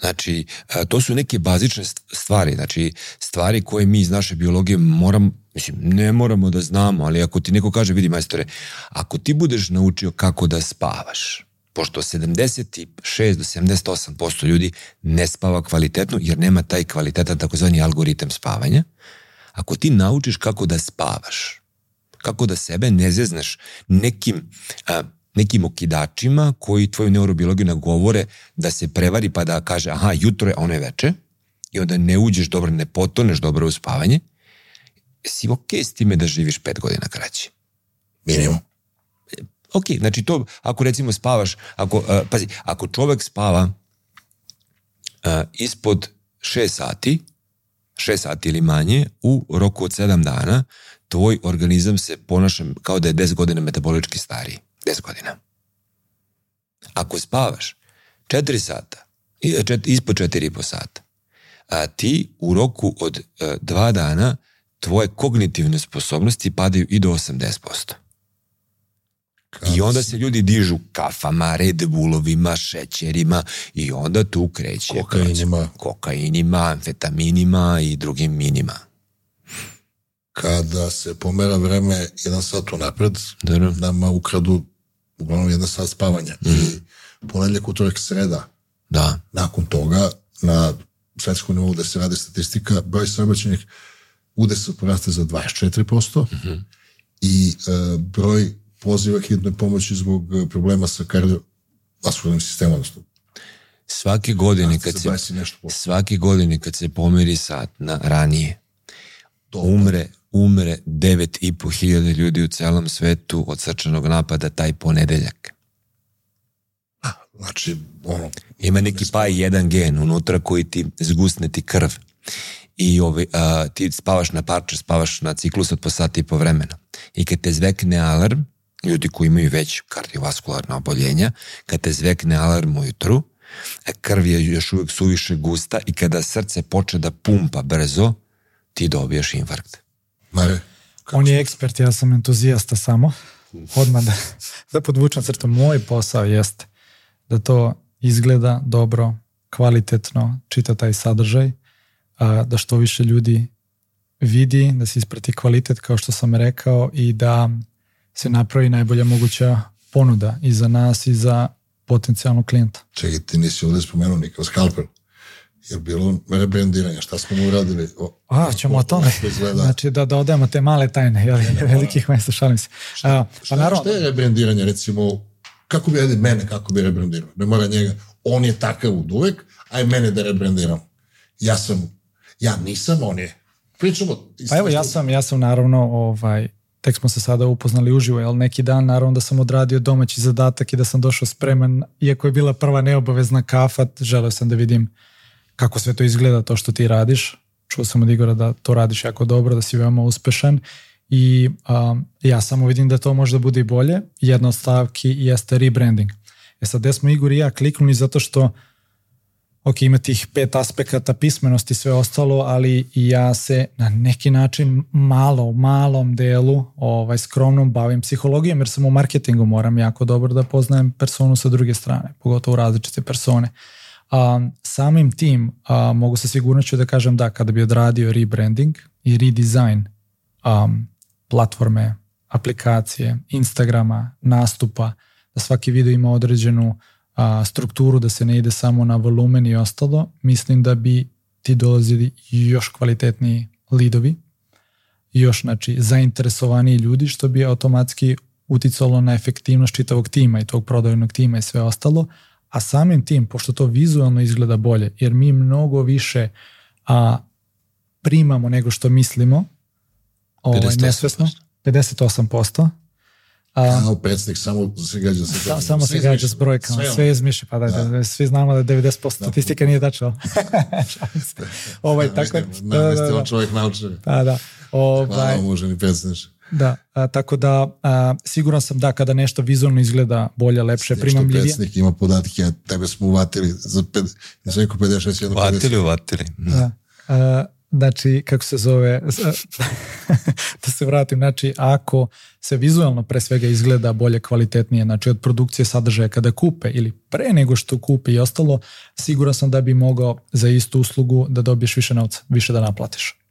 Znači, to su neke bazične stvari, znači stvari koje mi iz naše biologije moram, mislim, ne moramo da znamo, ali ako ti neko kaže, vidi majstore, ako ti budeš naučio kako da spavaš, pošto 76 do 78% ljudi ne spava kvalitetno jer nema taj kvalitetan takozvani algoritam spavanja, ako ti naučiš kako da spavaš, kako da sebe ne zezneš nekim a, nekim okidačima koji tvoju neurobiologiju nagovore da se prevari pa da kaže aha, jutro je, ono je veče i onda ne uđeš dobro, ne potoneš dobro u spavanje, si ok s time da živiš pet godina kraće. Minimum. Ok, znači to, ako recimo spavaš, ako, uh, pazi, ako čovek spava uh, ispod 6 sati, 6 sati ili manje, u roku od 7 dana, tvoj organizam se ponaša kao da je 10 godina metabolički stariji. 10 godina. Ako spavaš 4 sata, čet, ispod 4,5 sata, a ti u roku od 2 e, dana tvoje kognitivne sposobnosti padaju i do 80%. I onda se ljudi dižu kafama, Red Bullovima, šećerima i onda tu kreće kokainima, kokainima amfetaminima i drugim minima kada se pomera vreme jedan sat unapred, da, nama ukradu uglavnom jedan sat spavanja. Mm. I ponedljak, utorak, sreda. Da. Nakon toga, na svetskom nivou da se radi statistika, broj saobraćenih udesa poraste za 24% mm -hmm. i e, broj poziva hitne pomoći zbog problema sa kardiovaskularnim sistemom, odnosno Svake godine kad se, svake godine kad se pomeri sat na ranije, to umre umre 9,5 hiljada ljudi u celom svetu od srčanog napada taj ponedeljak. Znači, ono... Ima neki pa jedan gen unutra koji ti zgusne ti krv i ovaj, a, ti spavaš na parče, spavaš na ciklus od po sata i po vremena. I kad te zvekne alarm, ljudi koji imaju već kardiovaskularna oboljenja, kad te zvekne alarm ujutru, krv je još uvijek suviše gusta i kada srce počne da pumpa brzo, ti dobijaš infarkt. Mare, On je ekspert, ja sam entuzijasta samo. Odmah da, da podvučem crtu. Moj posao jeste da to izgleda dobro, kvalitetno, čita taj sadržaj, a, da što više ljudi vidi, da se isprati kvalitet kao što sam rekao i da se napravi najbolja moguća ponuda i za nas i za potencijalnog klijenta. čekaj, ti nisi ovde spomenuo nikao skalpel. Je bilo rebrandiranje, šta smo mu uradili? O, A, ćemo o tome. Znači da dodajemo te male tajne, jel, velikih mesta, šalim se. A, pa Šta, naravno, šta je rebrandiranje, recimo, kako bi, ajde, mene, kako bi rebrandirao? Ne mora njega, on je takav od uvek, aj mene da rebrandiram. Ja sam, ja nisam, on je. Pričamo. Pa evo, ja sam, ja sam naravno, ovaj, tek smo se sada upoznali uživo, jel neki dan naravno da sam odradio domaći zadatak i da sam došao spreman, iako je bila prva neobavezna kafa, želeo sam da vidim kako sve to izgleda, to što ti radiš. Čuo sam od Igora da to radiš jako dobro, da si veoma uspešan i um, ja samo vidim da to možda bude i bolje. Jedna od stavki jeste rebranding. E sad, gde smo Igor i ja kliknuli zato što ok, ima tih pet aspekata pismenosti i sve ostalo, ali ja se na neki način malo, malom delu ovaj, skromnom bavim psihologijom, jer sam u marketingu, moram jako dobro da poznajem personu sa druge strane, pogotovo različite persone. A, samim tim a, mogu sa sigurnoću da kažem da kada bi odradio rebranding i redesign um, platforme, aplikacije, Instagrama, nastupa, da svaki video ima određenu a, strukturu, da se ne ide samo na volumen i ostalo, mislim da bi ti dolazili još kvalitetniji lidovi, još znači zainteresovaniji ljudi, što bi automatski uticalo na efektivnost čitavog tima i tog prodajnog tima i sve ostalo, a samim tim, pošto to vizualno izgleda bolje, jer mi mnogo više a, primamo nego što mislimo, ovaj, 58%. nesvesno, 58%, a, Kao predsjednik, samo se gađa sa Sa, samo se gađa s brojkama, sve, sve izmišlja, pa da, da. da, svi znamo da 90% statistika nije se. ovaj, tako, Da, da, da, da. čovjek naučio. Pa da. Ovaj, Hvala, muženi predsjednič. Da, a, tako da a, siguran sam da kada nešto vizualno izgleda bolje, lepše, Što primamljivije. predsjednik ima podatke, a tebe smo uvatili za ped, ja sam rekao 56, jedno 50. Vatili, uvatili. Da. A, znači, kako se zove, da se vratim, znači, ako se vizualno pre svega izgleda bolje, kvalitetnije, znači od produkcije sadržaja kada kupe ili pre nego što kupe i ostalo, siguran sam da bi mogao za istu uslugu da dobiješ više novca, više da naplatiš.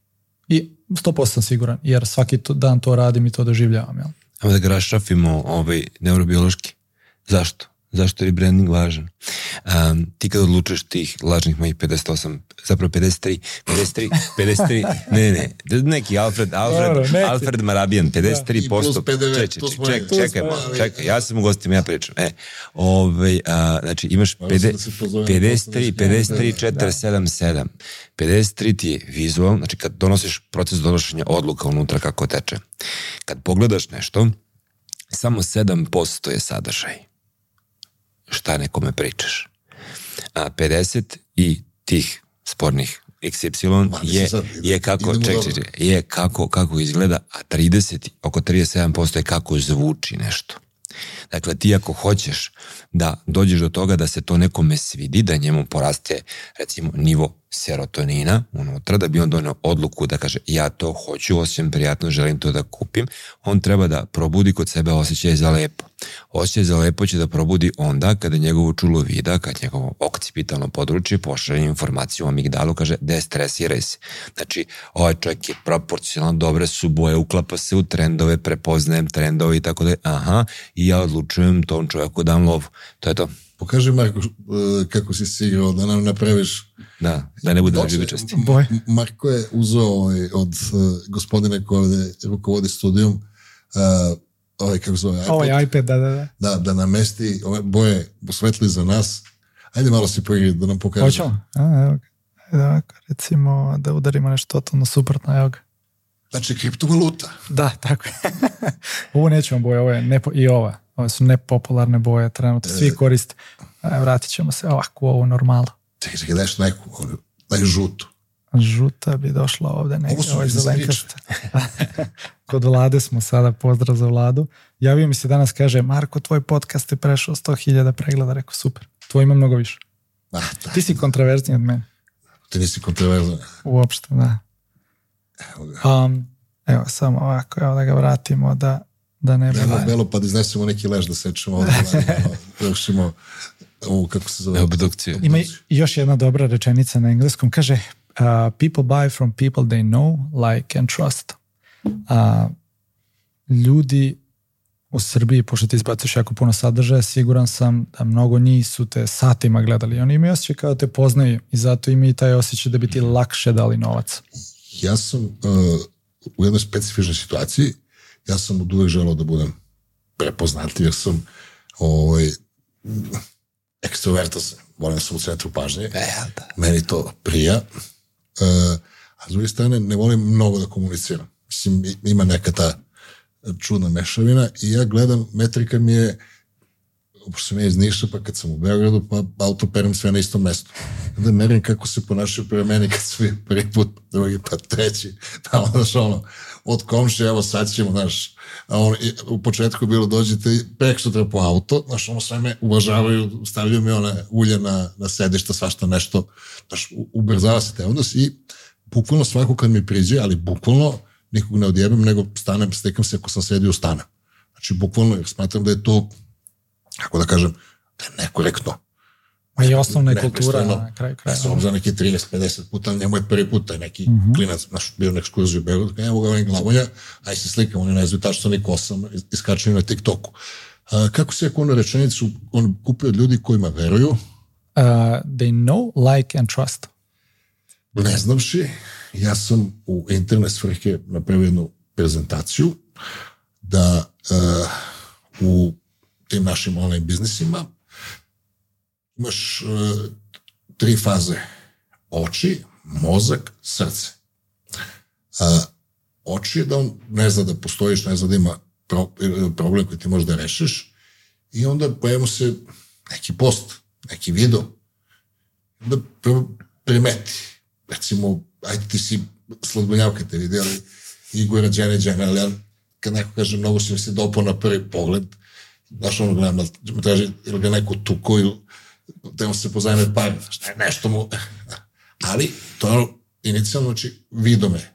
I 100% sam siguran, jer svaki to, dan to radim i to doživljavam. Jel? Ajmo da ga raščafimo ovaj, neurobiološki. Zašto? Zašto je rebranding važan? Um, ti kad odlučuješ tih lažnih mojih 58, zapravo 53, 53, 53, ne, ne, ne, neki Alfred, Alfred, Dobro, neki. Alfred Marabijan, 53%. I plus PDV, čekaj, to smo čekaj, čekaj, čekaj, ja sam u gostima, ja pričam. E, ovaj, a, znači imaš Moram pede, sad da se pozovem na 53, poslanički 53, 477. 53 ti je vizual, znači kad donosiš proces donošenja odluka unutra kako teče. Kad pogledaš nešto, samo 7% je sadržaj. Šta nekome pričaš. A 50 i tih spornih XY Ma, je, sad, je kako, ček, ček, ček, je kako, kako izgleda, a 30, oko 37% je kako zvuči nešto. Dakle, ti ako hoćeš da dođeš do toga da se to nekome svidi, da njemu poraste recimo nivo serotonina unutra, da bi on donio odluku da kaže ja to hoću, osjećam prijatno, želim to da kupim, on treba da probudi kod sebe osjećaj za lepo. Osjećaj za lepo će da probudi onda kada njegovo čulo vida, kad njegovo okcipitalno područje pošalje informaciju o amigdalu, kaže destresiraj se. Znači, ovaj čovjek je proporcionalno dobre su boje, uklapa se u trendove, prepoznajem trendove i tako da aha, i ja odlučujem tom čovjeku dam lovu. To je to. Pokaži Marko e, kako si se igrao, da nam napraviš Da, da ne bude ljubičasti. Boj. M- Marko je uzeo ovaj, od uh, gospodina koji ovde rukovodi studijom uh, ovaj, kako se zove, iPad, Ovaj iPad, da, da, da. da, da namesti ove boje posvetli za nas. Ajde malo si poigri da nam pokaže. Hoćemo? A, evo ga. Ovako, recimo da udarimo nešto totalno suprotno, evo ga. Znači, kriptovaluta. Da, tako je. ovo nećemo boje, ovo je nepo, i ova. Ove su nepopularne boje, trenutno svi koriste. E, vratit ćemo se ovako u ovu normalu. Čekaj, čekaj, daš neku, daj žutu. Žuta bi došla ovde neke, Ovo su zelenkasta. Kod vlade smo sada, pozdrav za vladu. Javio mi se danas, kaže, Marko, tvoj podcast je prešao 100.000 pregleda. Rekao, super, tvoj ima mnogo više. A, da, Ti si kontroverzniji od mene. ti nisi kontroverzan. Uopšte, da. Evo ga. Um, evo, samo ovako, evo da ga vratimo da, da ne Belo, bude. belo, pa da iznesemo neki leš da sečemo ovdje, da vršimo ovu, kako se zove? Obdukciju. Ima još jedna dobra rečenica na engleskom. Kaže, uh, people buy from people they know, like and trust. Uh, ljudi u Srbiji, pošto ti izbaciš jako puno sadržaja, siguran sam da mnogo njih su te satima gledali. Oni imaju osjećaj kao da te poznaju i zato imaju i taj osjećaj da bi ti lakše dali novac. Ja sam uh, u jednoj specifičnoj situaciji, ja sam od uvek želao da budem prepoznatljiv, jer sam ovaj, ekstroverta sam, volim da sam u centru pažnje, E, da. meni to prija, uh, a s druge strane ne volim mnogo da komuniciram. Mislim, ima neka ta čudna mešavina i ja gledam, metrika mi je pošto sam ja iz Niša, pa kad sam u Beogradu, pa auto perem sve na istom mestu. Onda merim kako se ponašaju prema meni kad bio prvi put, drugi pa treći, tamo, znaš, ono, od komše, evo sad ćemo, znaš, on, u početku bilo dođite prek sutra po auto, znaš, ono sve me uvažavaju, stavljaju mi one ulje na, na sedišta, svašta nešto, znaš, ubrzava se te odnos i bukvalno svako kad mi priđe, ali bukvalno nikog ne odjebem, nego stanem, stekam se ako sam sedio, stanem. Znači, bukvalno, jer smatram da je to kako da kažem, da je nekorektno. Ma i osnovna je kultura na kraju Ja kraja. sam za neki 30-50 puta, njemu je prvi put taj neki -hmm. klinac, naš bio na ekskurziju u Beogradu, evo ga ovim glavonja, aj se slikam, oni ne znaju tačno ni ko sam, is- iskačem na TikToku. A, kako se ako onu rečenicu on kupio od ljudi kojima veruju, Uh, they know, like and trust. ne znavši, ja sam u internet svrhe napravio jednu prezentaciju da uh, u tim našim online biznisima imaš uh, tri faze. Oči, mozak, srce. Uh, oči je da on ne zna da postojiš, ne zna da ima pro, problem koji ti možeš da rešiš i onda pojavimo se neki post, neki video, da pr- primeti. Recimo, ajde ti si sladbenjavka te vidjeli, Igora Đene Đene, ali ja, kad neko kaže mnogo si mi se dopao na prvi pogled, znaš ono gledam, da traži, ili ga neko tuko, ili da mu se pozajme par, šta je nešto mu, ali to je ono, inicijalno, znači, vidio me.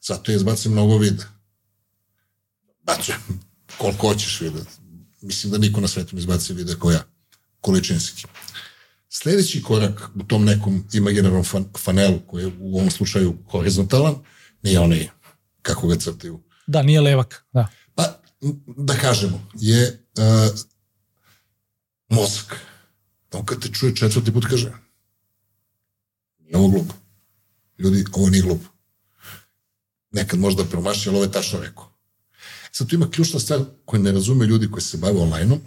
Zato je izbacim mnogo vida. Bacio, koliko hoćeš videti. Mislim da niko na svetu ne izbaci vide kao ja, količinski. Sljedeći korak u tom nekom imaginarnom fan, fanelu, koji je u ovom slučaju horizontalan, nije onaj kako ga crtaju. Da, nije levak. Da. Pa, da kažemo, je uh, mozak. On kad te čuje četvrti put kaže nije ovo glupo. Ljudi, ovo nije glupo. Nekad možda promaši, ali ovo je tačno rekao. Sad tu ima ključna stvar koju ne razume ljudi koji se bave online-om.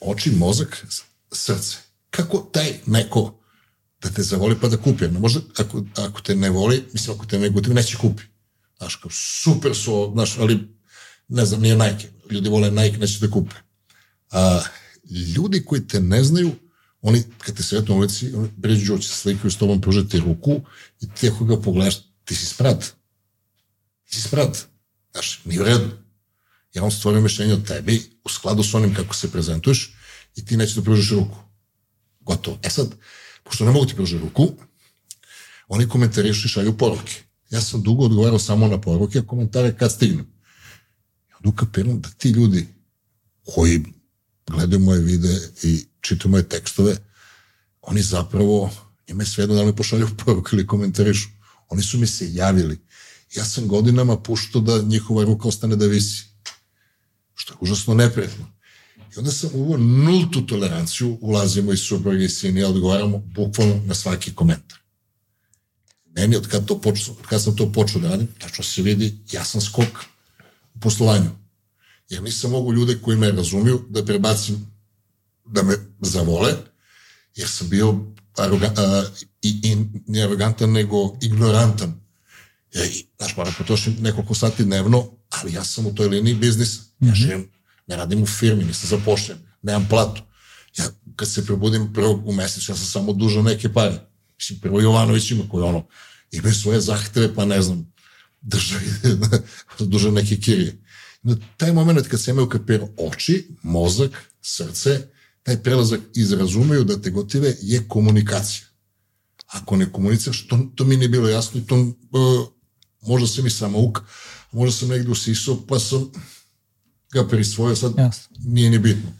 Oči, mozak, srce. Kako taj neko da te zavoli pa da kupi? No, možda ako, ako te ne voli, mislim ako te ne gotovi, neće kupi. Znaš, kao super su, znaš, ali ne znam, nije Nike. Ljudi vole Nike, neće da kupe. A, ljudi koji te ne znaju, oni, kad te sretnu ulici, oni pređu, se slikaju s tobom, pružati ruku i ti ako ga pogledaš, ti si sprat. Ti si sprat. Znaš, nije u redu. Ja vam stvorio mišljenje o tebi u skladu s onim kako se prezentuješ i ti nećeš da pružiš ruku. Gotovo. E sad, pošto ne mogu ti pružiti ruku, oni komentarišu i šalju poruke. Ja sam dugo odgovarao samo na poruke, a komentare kad stignem. I onda ukapiram da ti ljudi koji gledaju moje videe i čitaju moje tekstove, oni zapravo, njima je sve jedno da li pošalju poruku ili komentarišu. Oni su mi se javili. Ja sam godinama puštao da njihova ruka ostane da visi. Što je užasno neprijatno. I onda sam uveo nultu toleranciju, ulazimo i supruge i sin i odgovaramo bukvalno na svaki komentar. Meni, od kad, to poču, od kad sam to počeo da radim, tačno se vidi, ja sam skok u poslovanju. Jer nisam mogu ljude koji me razumiju da prebacim, da me zavole, jer sam bio aroga, a, i, i ne arogantan, nego ignorantan. Ja, i, znaš, moram potrošiti nekoliko sati dnevno, ali ja sam u toj liniji biznisa. Ja živim, ne radim u firmi, nisam zapošljen, nemam platu. Ja kad se probudim prvo u mesecu, ja sam samo dužao neke pare. Mislim, prvo Jovanović ima koji ono, imaju svoje zahteve, pa ne znam, državi, dužao neke kirije. Na taj moment kad se imaju kapirao oči, mozak, srce, taj prelazak iz razumeju da te gotive je komunikacija. Ako ne komuniciraš, to, to mi nije bilo jasno i to uh, možda sam i samouk, možda sam negde usisao, pa sam ga prisvojio, sad Jasno. nije ni bitno.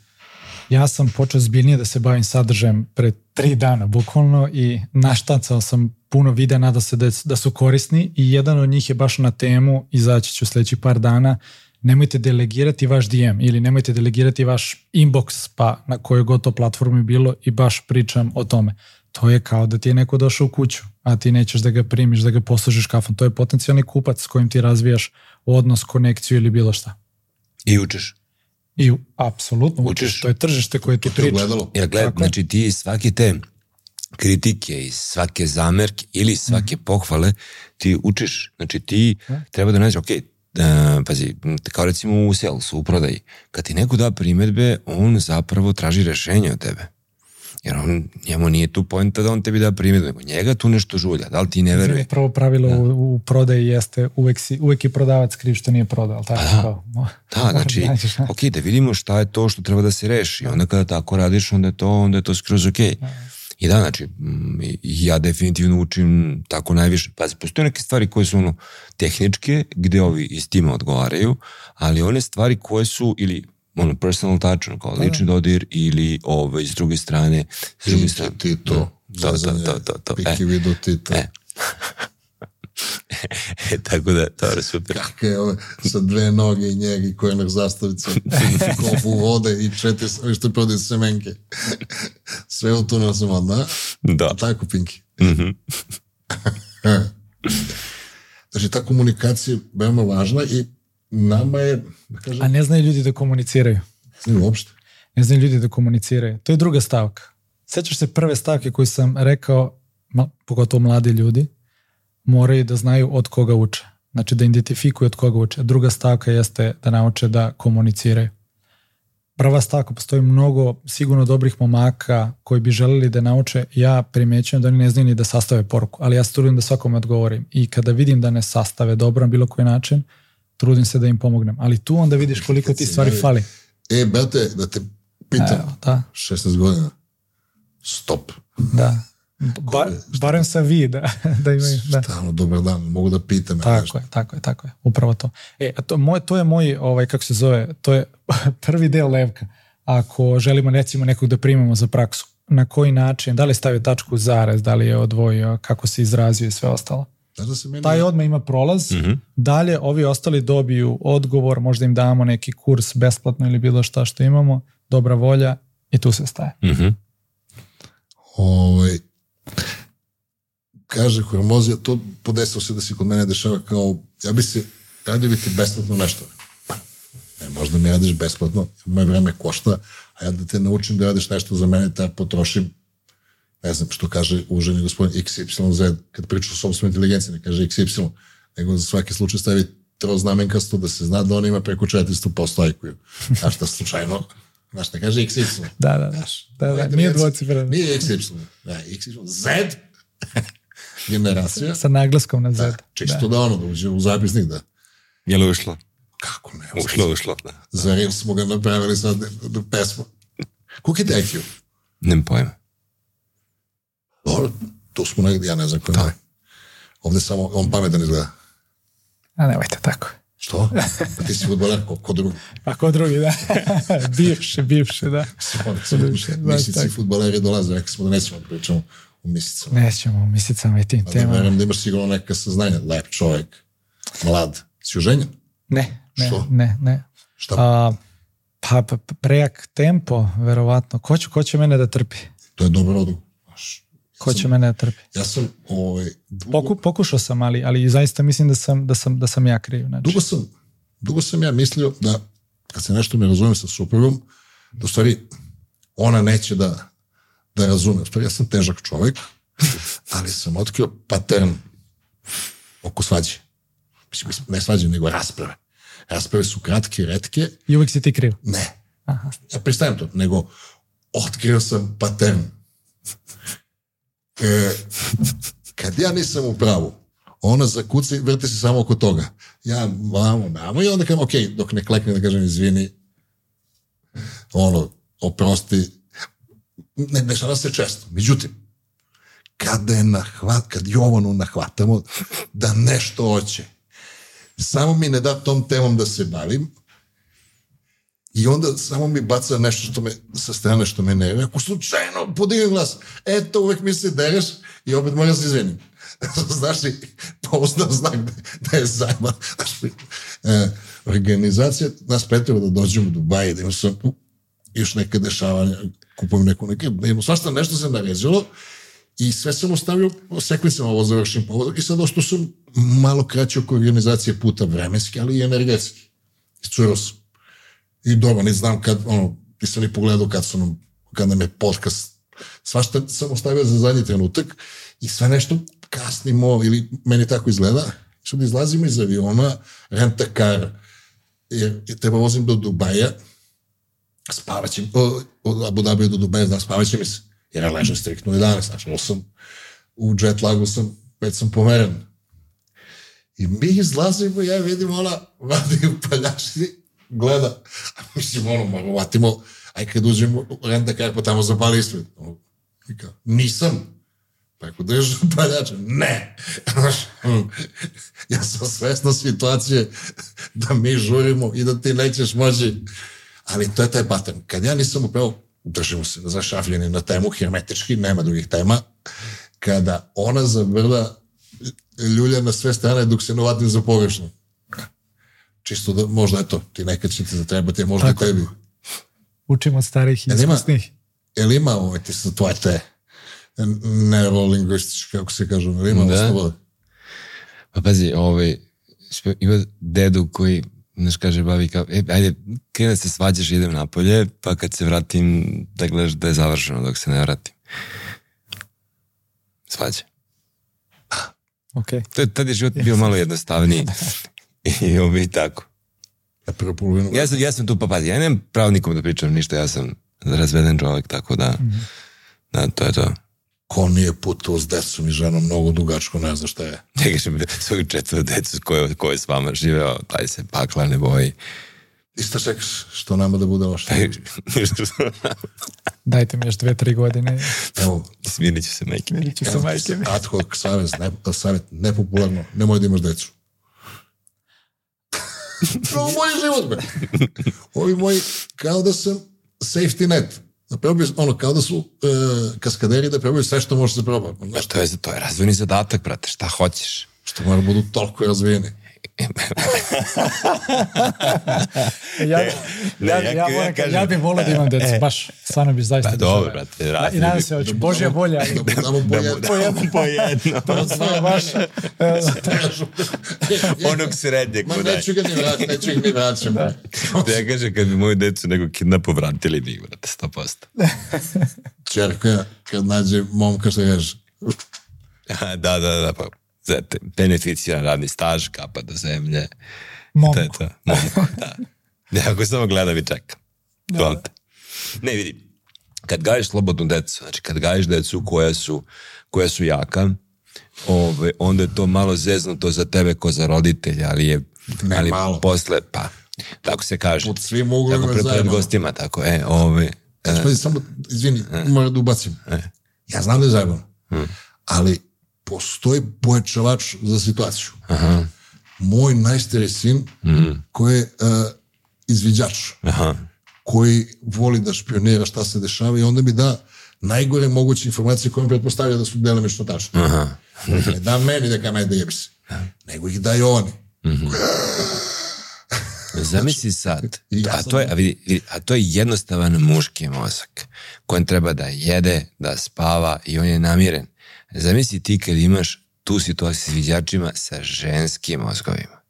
Ja sam počeo zbiljnije da se bavim sadržajem pre tri dana, bukvalno, i naštancao sam puno videa, nada se da, da su korisni i jedan od njih je baš na temu, izaći ću sledećih par dana, nemojte delegirati vaš DM ili nemojte delegirati vaš inbox pa na kojoj god to platformi bilo i baš pričam o tome. To je kao da ti je neko došao u kuću, a ti nećeš da ga primiš, da ga poslužiš kafom. To je potencijalni kupac s kojim ti razvijaš odnos, konekciju ili bilo šta. I učeš. I apsolutno Učiš. učiš. To je tržište koje ti To je priča. gledalo. Ja gledam, znači ti svake te kritike i svake zamerke ili svake Mhm. pohvale ti učiš. Znači ti treba da nađeš, ok, Uh, pazi, kao recimo u salesu, u prodaji, kad ti neko da primetbe, on zapravo traži rešenje od tebe. Jer on, njemu nije tu pojenta da on tebi da primedbu, nego njega tu nešto žulja. Da li ti ne veruje? Prvo pravilo u, u prodaji jeste uvek, si, uvek je prodavac kriv što nije prodao, ali tako? Pa da. Kao, Da, znači, nađeš, da. ok, da vidimo šta je to što treba da se reši. Onda kada tako radiš, onda je to, onda je to skroz ok. I da, znači, mm, ja definitivno učim tako najviše. Pazi, postoje neke stvari koje su ono tehničke, gde ovi iz tima odgovaraju, ali one stvari koje su ili ono personal touch, ono, kao lični dodir ili ove, s druge strane, s druge strane. ti to. Da, to, to, to, to. Piki vidu ti to. E. Tako da, to je super. Kakve je ove, sa dve noge i njega i kojenak zastavica, kopu vode i četiri, ovi što prodaju semenke. Sve u tunel sam onda, Da. tako Pinki. Mhm. Znači, ta komunikacija je veoma važna i nama je, da kažem, A ne znaju ljudi da komuniciraju. ne uopšte. Ne znaju ljudi da komuniciraju. To je druga stavka. Sećaš se prve stavke koju sam rekao, pogotovo mladi ljudi, moraju da znaju od koga uče. Znači da identifikuju od koga uče. Druga stavka jeste da nauče da komuniciraju. Prva stavka, postoji mnogo sigurno dobrih momaka koji bi želeli da nauče. Ja primećujem da oni ne znaju ni da sastave poruku, ali ja se trudim da svakome odgovorim. I kada vidim da ne sastave dobro na bilo koji način, trudim se da im pomognem. Ali tu onda vidiš koliko ti stvari fali. E, brate, da te pitam, Evo, da. 16 godina, stop. Da. Ba, barem sa vi da, da imaju. Da. Stalno, dobar dan, mogu da pitam. ja nešto. Tako je, tako je, tako je. Upravo to. E, a to, moj, to je moj, ovaj, kako se zove, to je prvi deo levka. Ako želimo recimo nekog da primamo za praksu, na koji način, da li stavio tačku zarez, da li je odvojio, kako se izrazio i sve ostalo. Znaš da se meni... Taj odmah ima prolaz, Mhm. dalje ovi ostali dobiju odgovor, možda im damo neki kurs besplatno ili bilo šta što imamo, dobra volja i tu se staje. Mhm. Ovaj, Кажа, Хормозия, то подействал се да си кod мене дешава као, ја би се, ради би ти бесплатно нещо. Не, може да ми ядеш бесплатно, ме време кошта, а ја да те научим да ядеш нещо за мене, таа потрошим. Не знам, што каже уважени господин XYZ, Като прича собствена интелигенция, не каже XY, него за сваки случай стави троознаменкасто да се знае да он има преко 400% IQ. Знаеш, да случајно Znaš, ne kaže XY. Да, да. znaš. Da, da, da, nije dvocifreno. Nije XY. Da, XY. Z generacija. Sa naglaskom na Z. Da, čisto da. ono, da uđe u zapisnik, da. Je li ušlo? Kako ne? Ušlo, ušlo, da. Za Rim smo ga napravili sad do pesma. Koliko je IQ? Nemam pojma. Dobro, tu smo negdje, ja ne znam koji je. Ovde samo, on pametan izgleda. A nemojte tako. Što? Pa ti si futboler, ko, ko drugi. A ko drugi, da. bivši, bivši, da. baš Misici tako. futboleri dolaze, rekli smo da nećemo da pričamo u misicama. Nećemo misliti samo i tim Da temama. verujem da imaš sigurno neka saznanja. Lep čovjek, mlad. Si oženjen? Ne, ne, Što? ne, ne. Šta? A, pa, pa prejak tempo, verovatno. Ko će, ko će mene da trpi? To je dobro odgovor. Ko će mene da trpi? Ja sam, ovaj, dugo, Poku, pokušao sam, ali, ali zaista mislim da sam, da sam, da sam ja kriv. Znači. dugo sam, dugo sam ja mislio da kad se nešto ne razumem sa suprugom, da u stvari ona neće da, da razume. U stvari ja sam težak čovjek, ali sam otkrio pattern oko svađe. Mislim, ne svađe, nego rasprave. Rasprave su kratke, retke, I uvijek si ti kriv. ne. Aha. Ja pristajem to, nego otkrio sam patern. E, kad ja nisam u pravu, ona zakuci, vrti se samo oko toga. Ja vamo, namo i onda kažem, ok, dok ne klekne da kažem izvini, ono, oprosti, ne dešava se često. Međutim, kada je nahvat, kad Jovanu nahvatamo da nešto hoće, samo mi ne da tom temom da se bavim, I onda samo mi baca nešto što me, sa strane što me nervira. Ako slučajno podignem glas, eto, uvek mi se dereš i opet moram se izvinim. Znaš li, pouzdan znak da, da je zajma. Znaš li, e, organizacija nas pretila da dođemo u Dubaj, da imamo još neke dešavanja, kupujem neku neke, imamo svašta nešto se naređalo i sve sam ostavio sekvencama ovo završim povodak i sad ošto sam malo kraće oko organizacije puta vremenski, ali i energetski. Iscuro sam. I dobro, ne znam kad, ono, nisam ni pogledao kad sam, kad nam je podcast, svašta sam ostavio za zadnji trenutak i sve nešto kasnimo, ili meni tako izgleda, sad izlazimo iz aviona, renta car, jer treba vozim do Dubaja, spavaćem, od Abu Dhabi do Dubaja, znam, spavaće mi se, jer ja ležem striktno 11, znači, sam u jet lagu sam, već sam pomeren. I mi izlazimo, ja vidim ona vadi u paljačni, gleda, mislim, ono, malo vatimo, aj kad uđemo u renta car, pa tamo zapali ispred. Ono, nisam, Tako drži paljača. Ne! ja sam svesna situacije da mi žurimo i da ti nećeš moći. Ali to je taj pattern. Kad ja nisam upravo, držimo se zašafljeni na temu, hermetički, nema drugih tema, kada ona zavrda ljulja na sve strane dok se ne uvatim za pogrešno. Čisto da, možda eto, ti nekad će ti zatrebati, a možda Tako. tebi. Učimo od starih i iskusnih. Jel ima ovaj ti tvoje te neurolingvistički, kako se kaže, ne ima da. Pa pazi, ovaj, ima dedu koji, znaš, kaže, bavi kao, e, ajde, kada da se svađaš, idem napolje, pa kad se vratim, da gledaš da je završeno dok se ne vratim. Svađa. Ok. To je, tad je život bio malo jednostavniji. I ovaj tako. Ja, ja, sam, ja sam tu, pa pazi, ja nemam pravo nikom da pričam ništa, ja sam razveden čovjek, tako da, mm -hmm. da, to je to ko nije putovao s decom i ženom mnogo dugačko, ne zna šta je. Ne kažem, svoju četvrtu decu koje, koje s vama živeo, taj se pakla ne boji. I šta čekaš što nama da bude loše? Dajte mi još dve, tri godine. Evo, Smirnit ću se majke. Smirnit ću se majke. Ad hoc savjet, ne, savjet, nepopularno, nemoj da imaš decu. Ovo moj život, be. Ovi moji, kao da sam safety net da probaju, ono, kao da su e, kaskaderi da probaju sve što može da proba. Pa, to je, to je razvojni zadatak, brate, šta hoćeš? Što mora da budu toliko razvijeni. Ja, ja, ja, ja, ja, kažem, ja bih volio da imam decu, e, baš, stvarno bi zaista. Pa dobro, brate, I nadam se, hoću, Božja volja. Da damo po jedno. Po jedno. Po jedno. To sve baš. Onog srednjeg. Ma neću ga ni vratiti, neću ga ni vratiti. Da ja kažem, kad bi moju decu nego kidnapo vratili bi, brate, 100%. Čerka, kad nađe momka, što kaže? da, da, da, pa beneficiran radni staž, kapa do zemlje. Momko. To je to. Da. Ne, ako samo gledam i čekam. Da. Ne, vidi, kad gajiš slobodnu decu, znači kad gajiš decu koja su, koja su jaka, ove, onda je to malo zeznuto za tebe ko za roditelja, ali je ne, ali malo. posle, pa, tako se kaže. Pod svim uglovima tako, pred, gostima, tako, e, ove... E, e, samo, izvini, e, moram da ubacim. E. Ja znam da je zajebano, hmm. ali postoji pojačavač za situaciju. Aha. Moj najstari sin, mm. koji je uh, izviđač, Aha. koji voli da špionira šta se dešava i onda mi da najgore moguće informacije koje mi pretpostavlja da su delimično tačne. Aha. ne da meni da kam da jebi se, nego ih daju oni. Mm -hmm. Zamisli sad, a to, je, a, vidi, a to je jednostavan muški mozak kojem treba da jede, da spava i on je namiren. Zamisli ti kad imaš tu situaciju s viđačima sa ženskim mozgovima.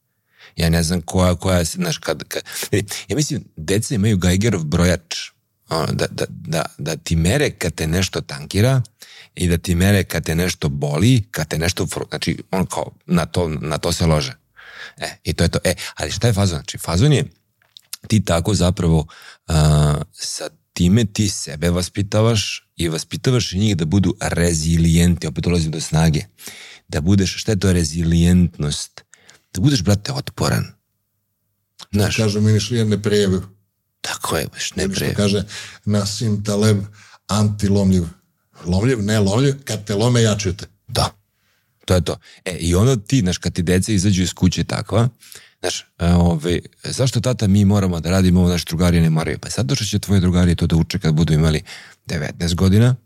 Ja ne znam koja, koja, znaš, kad, kad ja mislim, deca imaju Geigerov brojač, ono, da, da, da, da ti mere kad te nešto tankira i da ti mere kad te nešto boli, kad te nešto, znači, on kao, na to, na to se lože. E, i to je to. E, ali šta je fazon? Znači, fazon je ti tako zapravo uh, sa time ti sebe vaspitavaš i vaspitavaš i njih da budu rezilijenti, opet dolazim do snage, da budeš, šta je to rezilijentnost? Da budeš, brate, otporan. Znaš, Kažu mi nišli ne prejevu. Tako je, baš ne prejevu. kaže Nasim Taleb antilomljiv. Lomljiv, ne lomljiv, kad te lome jačaju te. Da, to je to. E, i onda ti, znaš, kad ti deca izađu iz kuće takva, Znaš, e, ove, ovaj, zašto tata mi moramo da radimo ovo, naši drugari ne moraju? Pa zato što će tvoje drugari to da uče kad budu imali 19 godina,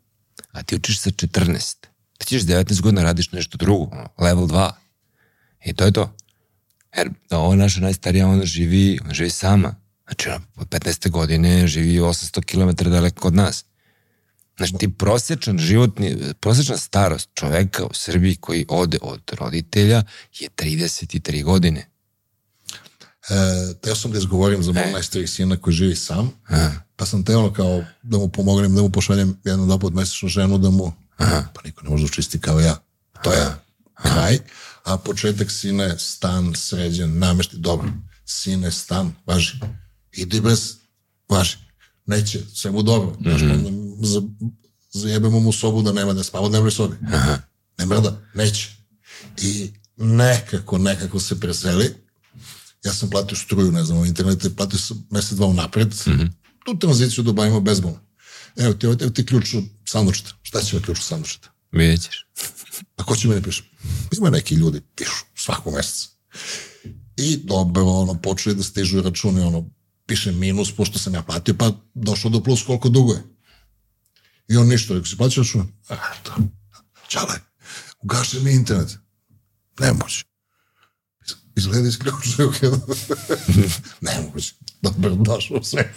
a ti učiš sa 14. Ti ćeš 19 godina radiš nešto drugo, level 2. I to je to. Jer ova naša najstarija, ona živi, ona živi sama. Znači, od 15. godine živi 800 km daleko od nas. Znači, ti prosječan životni, prosječna starost čoveka u Srbiji koji ode od roditelja je 33 godine. E, teo sam da izgovorim za moj e. najstarijih sina koji živi sam, Aha. pa sam teo kao da mu pomognem, da mu pošaljem jednu dva pod mesečnu ženu da mu, Aha. pa niko ne može da čisti kao ja. To je kraj. A početak sine, stan, sređen, namešti, dobro. Sine, stan, važi. Idi bez, važi. Neće, sve mu dobro. Mm -hmm. Znaš, za, zajebemo mu sobu da nema da spava u dnevnoj sobi. Aha. Ne mrda, neće. I nekako, nekako se preseli ja sam platio struju, ne znam, u internetu, platio sam mesec dva unapred, mm -hmm. tu tranziciju da obavimo bezbolno. Evo ti, evo ti ključ sandučeta. Šta će ovaj ključ sandučeta? Vidjet ćeš. A ko će mene piše? Ima neki ljudi, pišu svakog meseca. I dobro, ono, počeli da stižu račune, ono, piše minus, pošto sam ja platio, pa došlo do plus koliko dugo je. I on ništa, rekao si plaćao račun? A, to, čale, ugaši mi internet. Ne Изгледа изключително хеда. не, може. Да бърдаш освен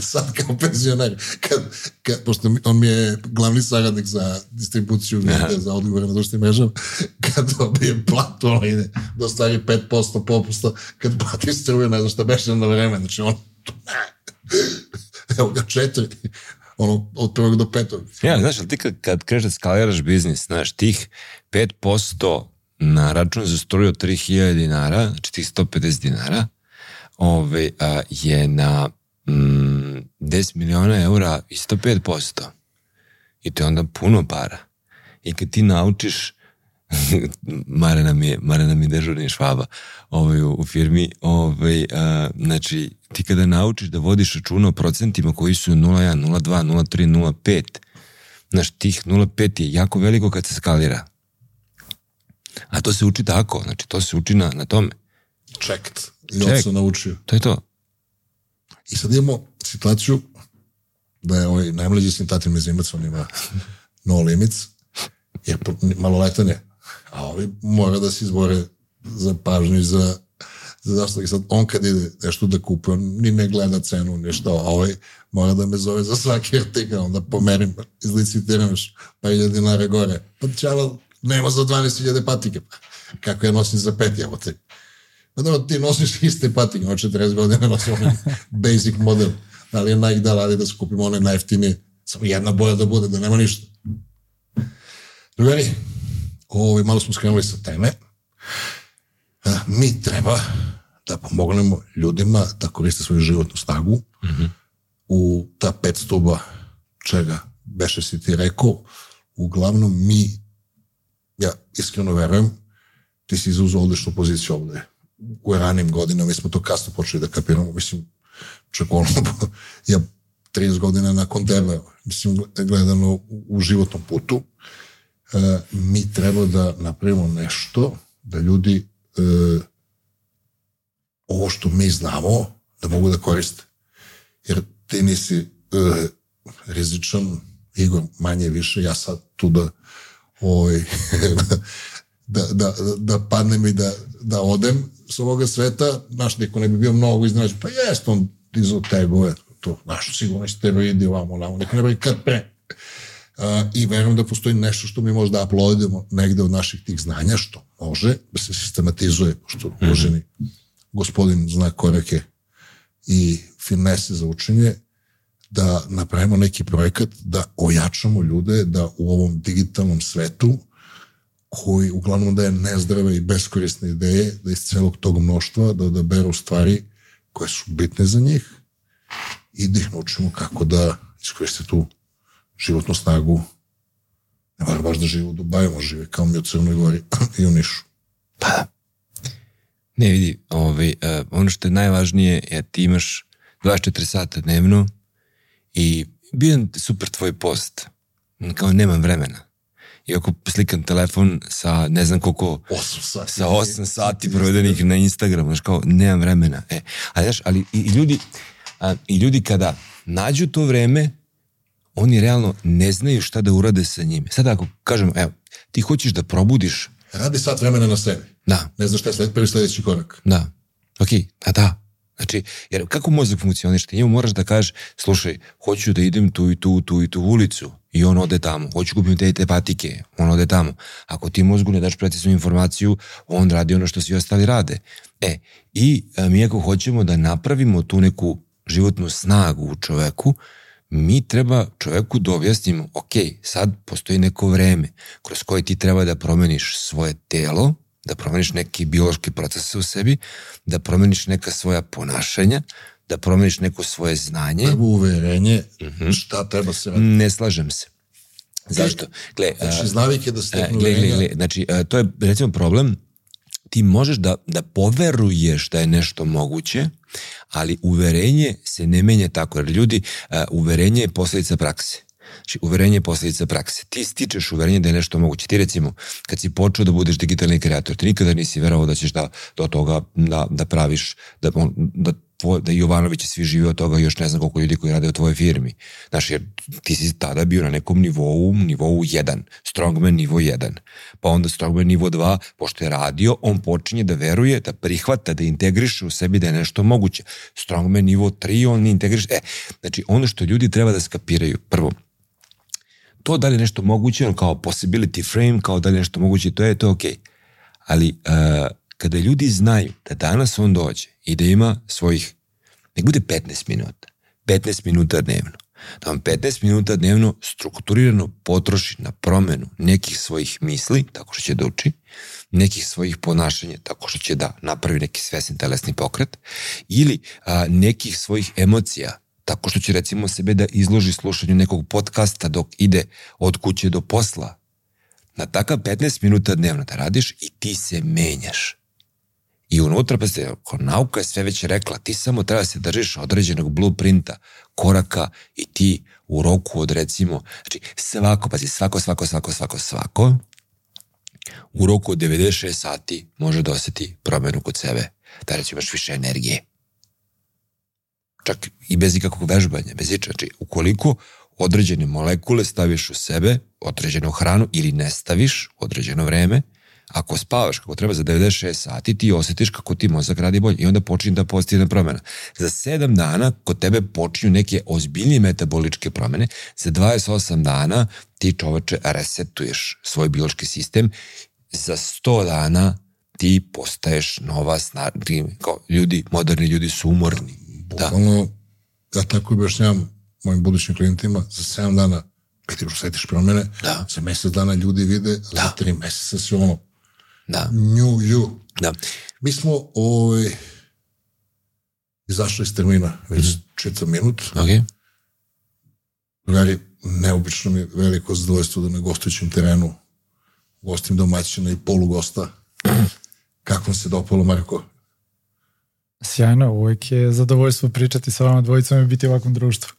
Сад като пенсионер. Просто он ми е главни сарадник за дистрибуцию, за отговор на душни мрежа. Като би е плат, он иде да 5% по-поста. Като плати струя, не защо беше на време. Значи он... Evo ga četiri. ono od prvog do petog. Ja, znaš, ali ti kad, kad kažeš da skaliraš 5% na račun za struju od 3000 dinara, znači tih 150 dinara, ove, a, je na mm, 10 miliona eura i 105%. I to je onda puno para. I kad ti naučiš Mare nam je, Mare nam je dežurni švaba ovaj, u, u firmi. Ovaj, a, znači, ti kada naučiš da vodiš računa o procentima koji su 0,1, 0,2, 0,3, 0,5, znaš, tih 0,5 je jako veliko kad se skalira. A to se uči tako, znači to se uči na, na tome. Checked. I Check. sam naučio. To je to. I sad imamo situaciju da je ovaj najmlađi sin Tatin Mezimac, on ima no limits, je maloletan je. A ovi mora da se izbore za pažnju i za za zašto i sad on kad ide nešto da kupi, on ni ne gleda cenu, ništa, a ovaj mora da me zove za svaki artikal, onda pomerim, izlicitiram još pa ilja dinara gore. Pa čala, nema za 12.000 patike. Kako ja nosim za pet, evo te. Pa dobro, ti nosiš iste patike, od 40 godina nosim onaj basic model. Da li je Nike da radi da skupimo one najeftinije, samo jedna boja da bude, da nema ništa. Drugari, ovaj, malo smo skrenuli sa teme. Mi treba da pomognemo ljudima da koriste svoju životnu snagu mm -hmm. u ta pet stuba čega beše si ti rekao, uglavnom mi ja iskreno verujem, ti si izuzao odličnu poziciju ovde. U ranim godinama, mi smo to kasno počeli da kapiramo, mislim, čak ono, ja 30 godina nakon tebe, mislim, gledano u, životnom putu, e, mi treba da napravimo nešto da ljudi e, ovo što mi znamo da mogu da koriste. Jer ti nisi e, rizičan, Igor manje više, ja sad tu da ovaj, da, da, da padnem i da, da odem s ovoga sveta, znaš, neko ne bi bio mnogo iznenađen, pa jest on izo tegove, to, znaš, sigurno steroidi ovamo, ovamo, neko ne bi kad pre. Uh, I verujem da postoji nešto što mi možda uploadimo negde od naših tih znanja, što može da se sistematizuje, pošto mhm. uloženi gospodin zna korake i finese za učenje, da napravimo neki projekat, da ojačamo ljude, da u ovom digitalnom svetu, koji uglavnom daje nezdrave i beskorisne ideje, da iz celog tog mnoštva da odaberu stvari koje su bitne za njih i da ih naučimo kako da iskoriste tu životnu snagu. Ne mora baš da žive u Dubaju, može žive kao mi u Crnoj Gori i u Nišu. Pa da. Ne vidi, ovaj, uh, ono što je najvažnije je ti imaš 24 sata dnevno i bio super tvoj post. Kao nemam vremena. I ako slikam telefon sa ne znam koliko... 8 sati. Sa 8 sati provedenih na Instagramu, znaš kao, nemam vremena. E, ali, znaš, ali i, i ljudi, a, i ljudi kada nađu to vreme, oni realno ne znaju šta da urade sa njime. Sada ako kažemo, evo, ti hoćeš da probudiš... Radi sat vremena na sebi. Da. Ne znaš šta je sled, prvi sledeći korak. Da. Ok, da, da. Znači, jer kako mozak funkcioniš? Ti njemu moraš da kažeš, slušaj, hoću da idem tu i tu, tu i tu ulicu i on ode tamo. Hoću kupim te i te patike, on ode tamo. Ako ti mozgu ne daš preciznu informaciju, on radi ono što svi ostali rade. E, i a, mi ako hoćemo da napravimo tu neku životnu snagu u čoveku, mi treba čoveku da objasnimo, ok, sad postoji neko vreme kroz koje ti treba da promeniš svoje telo, da promeniš neke biološke procese u sebi, da promeniš neka svoja ponašanja, da promeniš neko svoje znanje. Prvo uverenje mm Mhm. -hmm. šta treba se raditi. Ne slažem se. Zašto? Gle, Znači, a, iz navike da steknu gle, gle, gle, znači, to je recimo problem, ti možeš da, da poveruješ da je nešto moguće, ali uverenje se ne menja tako, jer ljudi, uverenje je posledica prakse. Znači, uverenje je posledica prakse. Ti stičeš uverenje da je nešto moguće. Ti recimo, kad si počeo da budeš digitalni kreator, ti nikada nisi verovao da ćeš da, do toga da, da praviš, da, da tvoj, da Jovanović svi žive od toga još ne znam koliko ljudi koji rade u tvojoj firmi. Znaš, jer ti si tada bio na nekom nivou, nivou 1, strongman nivo 1. Pa onda strongman nivo 2, pošto je radio, on počinje da veruje, da prihvata, da integriše u sebi da je nešto moguće. Strongman nivo 3, on integriše. E, znači, ono što ljudi treba da skapiraju, prvo, to da li je nešto moguće, on kao possibility frame, kao da li je nešto moguće, to je to okej. Ali uh, kada ljudi znaju da danas on dođe i da ima svojih, nek bude 15 minuta, 15 minuta dnevno, da on 15 minuta dnevno strukturirano potroši na promenu nekih svojih misli, tako što će da uči, nekih svojih ponašanja, tako što će da napravi neki svesni telesni pokret, ili a, nekih svojih emocija, tako što će recimo sebe da izloži slušanju nekog podcasta dok ide od kuće do posla. Na takav 15 minuta dnevno da radiš i ti se menjaš. I unutra, pa ste, ako nauka je sve već rekla, ti samo treba da se držiš određenog blueprinta, koraka i ti u roku od recimo, znači svako, pazi, svako, svako, svako, svako, svako, u roku od 96 sati može da oseti promenu kod sebe, da recimo imaš više energije. Čak i bez ikakvog vežbanja, bez iča. Znači, ukoliko određene molekule staviš u sebe, određenu hranu ili ne staviš određeno vreme, ako spavaš kako treba za 96 sati, ti osjetiš kako ti mozak radi bolje i onda počinje da postigne promena. Za 7 dana kod tebe počinju neke ozbiljnije metaboličke promene, za 28 dana ti čoveče resetuješ svoj biološki sistem, za 100 dana ti postaješ nova snaga, ljudi, moderni ljudi su umorni. Da. Bukvalno, ja tako objašnjavam mojim budućim klijentima, za 7 dana ti osjetiš promene, Da. za mesec dana ljudi vide, za Da. 3 meseca si ono, Da, nju, ju. da. Mi smo ovaj, izašli iz termina već Mhm. četvr minut. Ok. Drugari, neobično mi je veliko zadovoljstvo da na gostujućem terenu gostim domaćina i polugosta. Kako vam se dopalo, Marko? Sjajno, uvek je zadovoljstvo pričati sa vama dvojicom i biti u ovakvom društvu.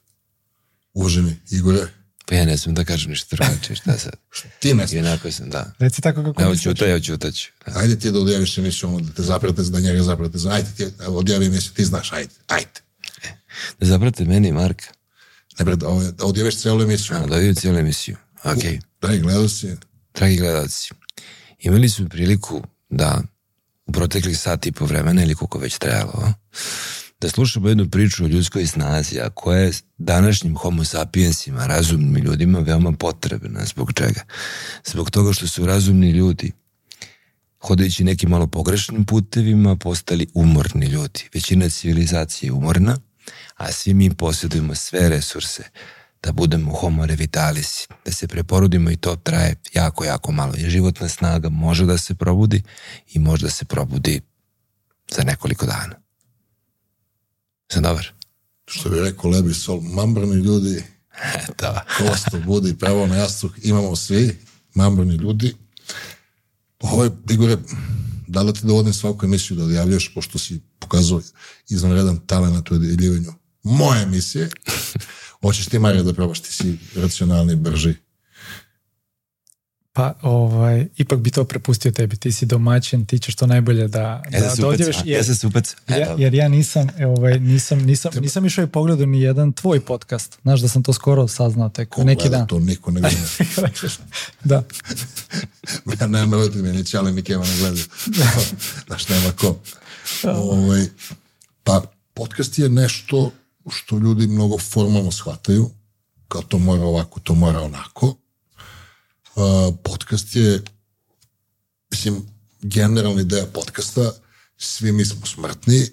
Uvaženi Igore, Pa ja ne znam da kažem ništa drugačije, šta sad? ti ne I znaš. onako sam, da. Reci tako kako Evo misliš. ćuta, evo ćutaću. Da. Ajde ti da odjaviš emisiju, ono, da te zaprate, da njega zaprate. Ajde ti, evo, odjavi emisiju, ti znaš, ajde, ajde. Da zaprate meni Marka. Ne bre, da, odjaviš celu emisiju. A, da vidim cijelu emisiju. Ok. Dragi gledao si, Dragi gledalci, imali smo priliku da u proteklih sat i po vremena ili koliko već trajalo, a, da slušamo jednu priču o ljudskoj snazi, a koja je današnjim homo sapiensima, razumnim ljudima, veoma potrebna. Zbog čega? Zbog toga što su razumni ljudi hodajući nekim malo pogrešnim putevima, postali umorni ljudi. Većina civilizacije je umorna, a svi mi posjedujemo sve resurse da budemo homo revitalisi, da se preporodimo i to traje jako, jako malo. I životna snaga može da se probudi i može da se probudi za nekoliko dana. Sam dobar? što bi rekao Lebi Sol, mambrani ljudi, da. kosto budi, pravo na jastuk, imamo svi, mambrani ljudi. Ovo je, Igore, da li ti dovodim svaku emisiju da odjavljaš, pošto si pokazao izvanredan talent u odjeljivanju moje emisije. Hoćeš ti, Marija, da probaš, ti si racionalni, brži. Pa, ovaj, ipak bi to prepustio tebi. Ti si domaćin, ti ćeš to najbolje da, Ja da upec, Jer, upec. ja, jer ja nisam, e, ovaj, nisam, nisam, nisam išao i pogledao ni jedan tvoj podcast. Znaš da sam to skoro saznao tek Ko neki dan. To niko ne gleda. da. ja nemam roditelja, ni Čale, ni Keva ne gledaju. Znaš, nema ko. Ovaj, pa, podcast je nešto što ljudi mnogo formalno shvataju, kao to mora ovako, to mora onako. Uh, podcast je, mislim, generalna ideja podcasta, svi mi smo smrtni,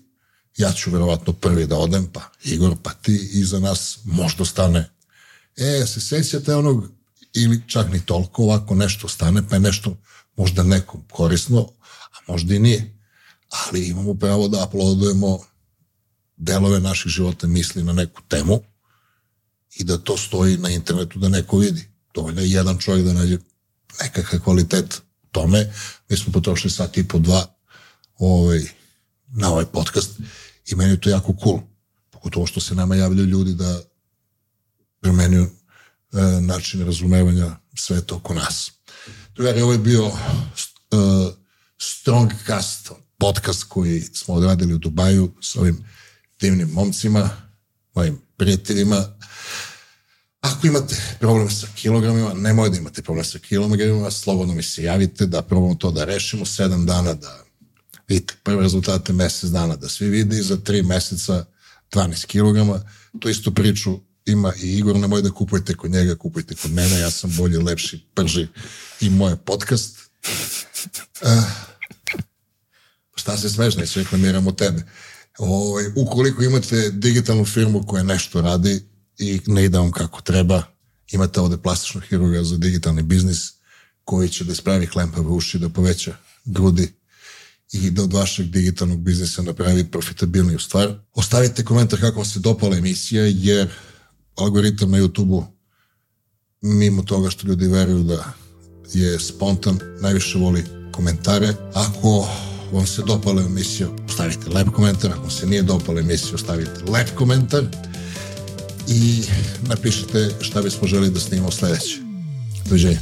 ja ću verovatno prvi da odem, pa Igor, pa ti, iza nas možda stane. E, se sećate onog, ili čak ni toliko ovako nešto stane, pa je nešto možda nekom korisno, a možda i nije. Ali imamo pravo da aplaudujemo delove naših života misli na neku temu i da to stoji na internetu da neko vidi. Dovoljno je jedan čovjek da nađe nekakav kvalitet tome. Mi smo potrošili sat i po dva ovaj, na ovaj podcast i meni je to jako cool. Pogotovo što se nama javljaju ljudi da promenju e, način razumevanja sveta oko nas. Drugari, ovo je bio uh, Strongcast, podcast koji smo odradili u Dubaju s ovim divnim momcima, mojim prijateljima. Ako imate problem sa kilogramima, nemoj da imate problem sa kilogramima, slobodno mi se javite da probamo to da rešimo, sedam dana da vidite prve rezultate mesec dana, da svi vidi za tri meseca 12 kilograma. Tu istu priču ima i Igor, nemoj da kupujete kod njega, kupujte kod mene, ja sam bolji, lepši, prži i moj podcast. Uh, šta se smeš, neće reklamiramo tebe. Ovaj, ukoliko imate digitalnu firmu koja nešto radi i ne ide vam kako treba, imate ovde plastičnog hirurga za digitalni biznis koji će da ispravi klempave uši, da poveća grudi i da od vašeg digitalnog biznisa napravi profitabilniju stvar. Ostavite komentar kako vam se dopala emisija, jer algoritam na YouTube-u, mimo toga što ljudi veruju da je spontan, najviše voli komentare. Ako vam se dopala emisija, ostavite lep komentar. Ako se nije dopala emisija, ostavite lep komentar i napišite šta bismo želi da snimamo sledeće. Doviđenja.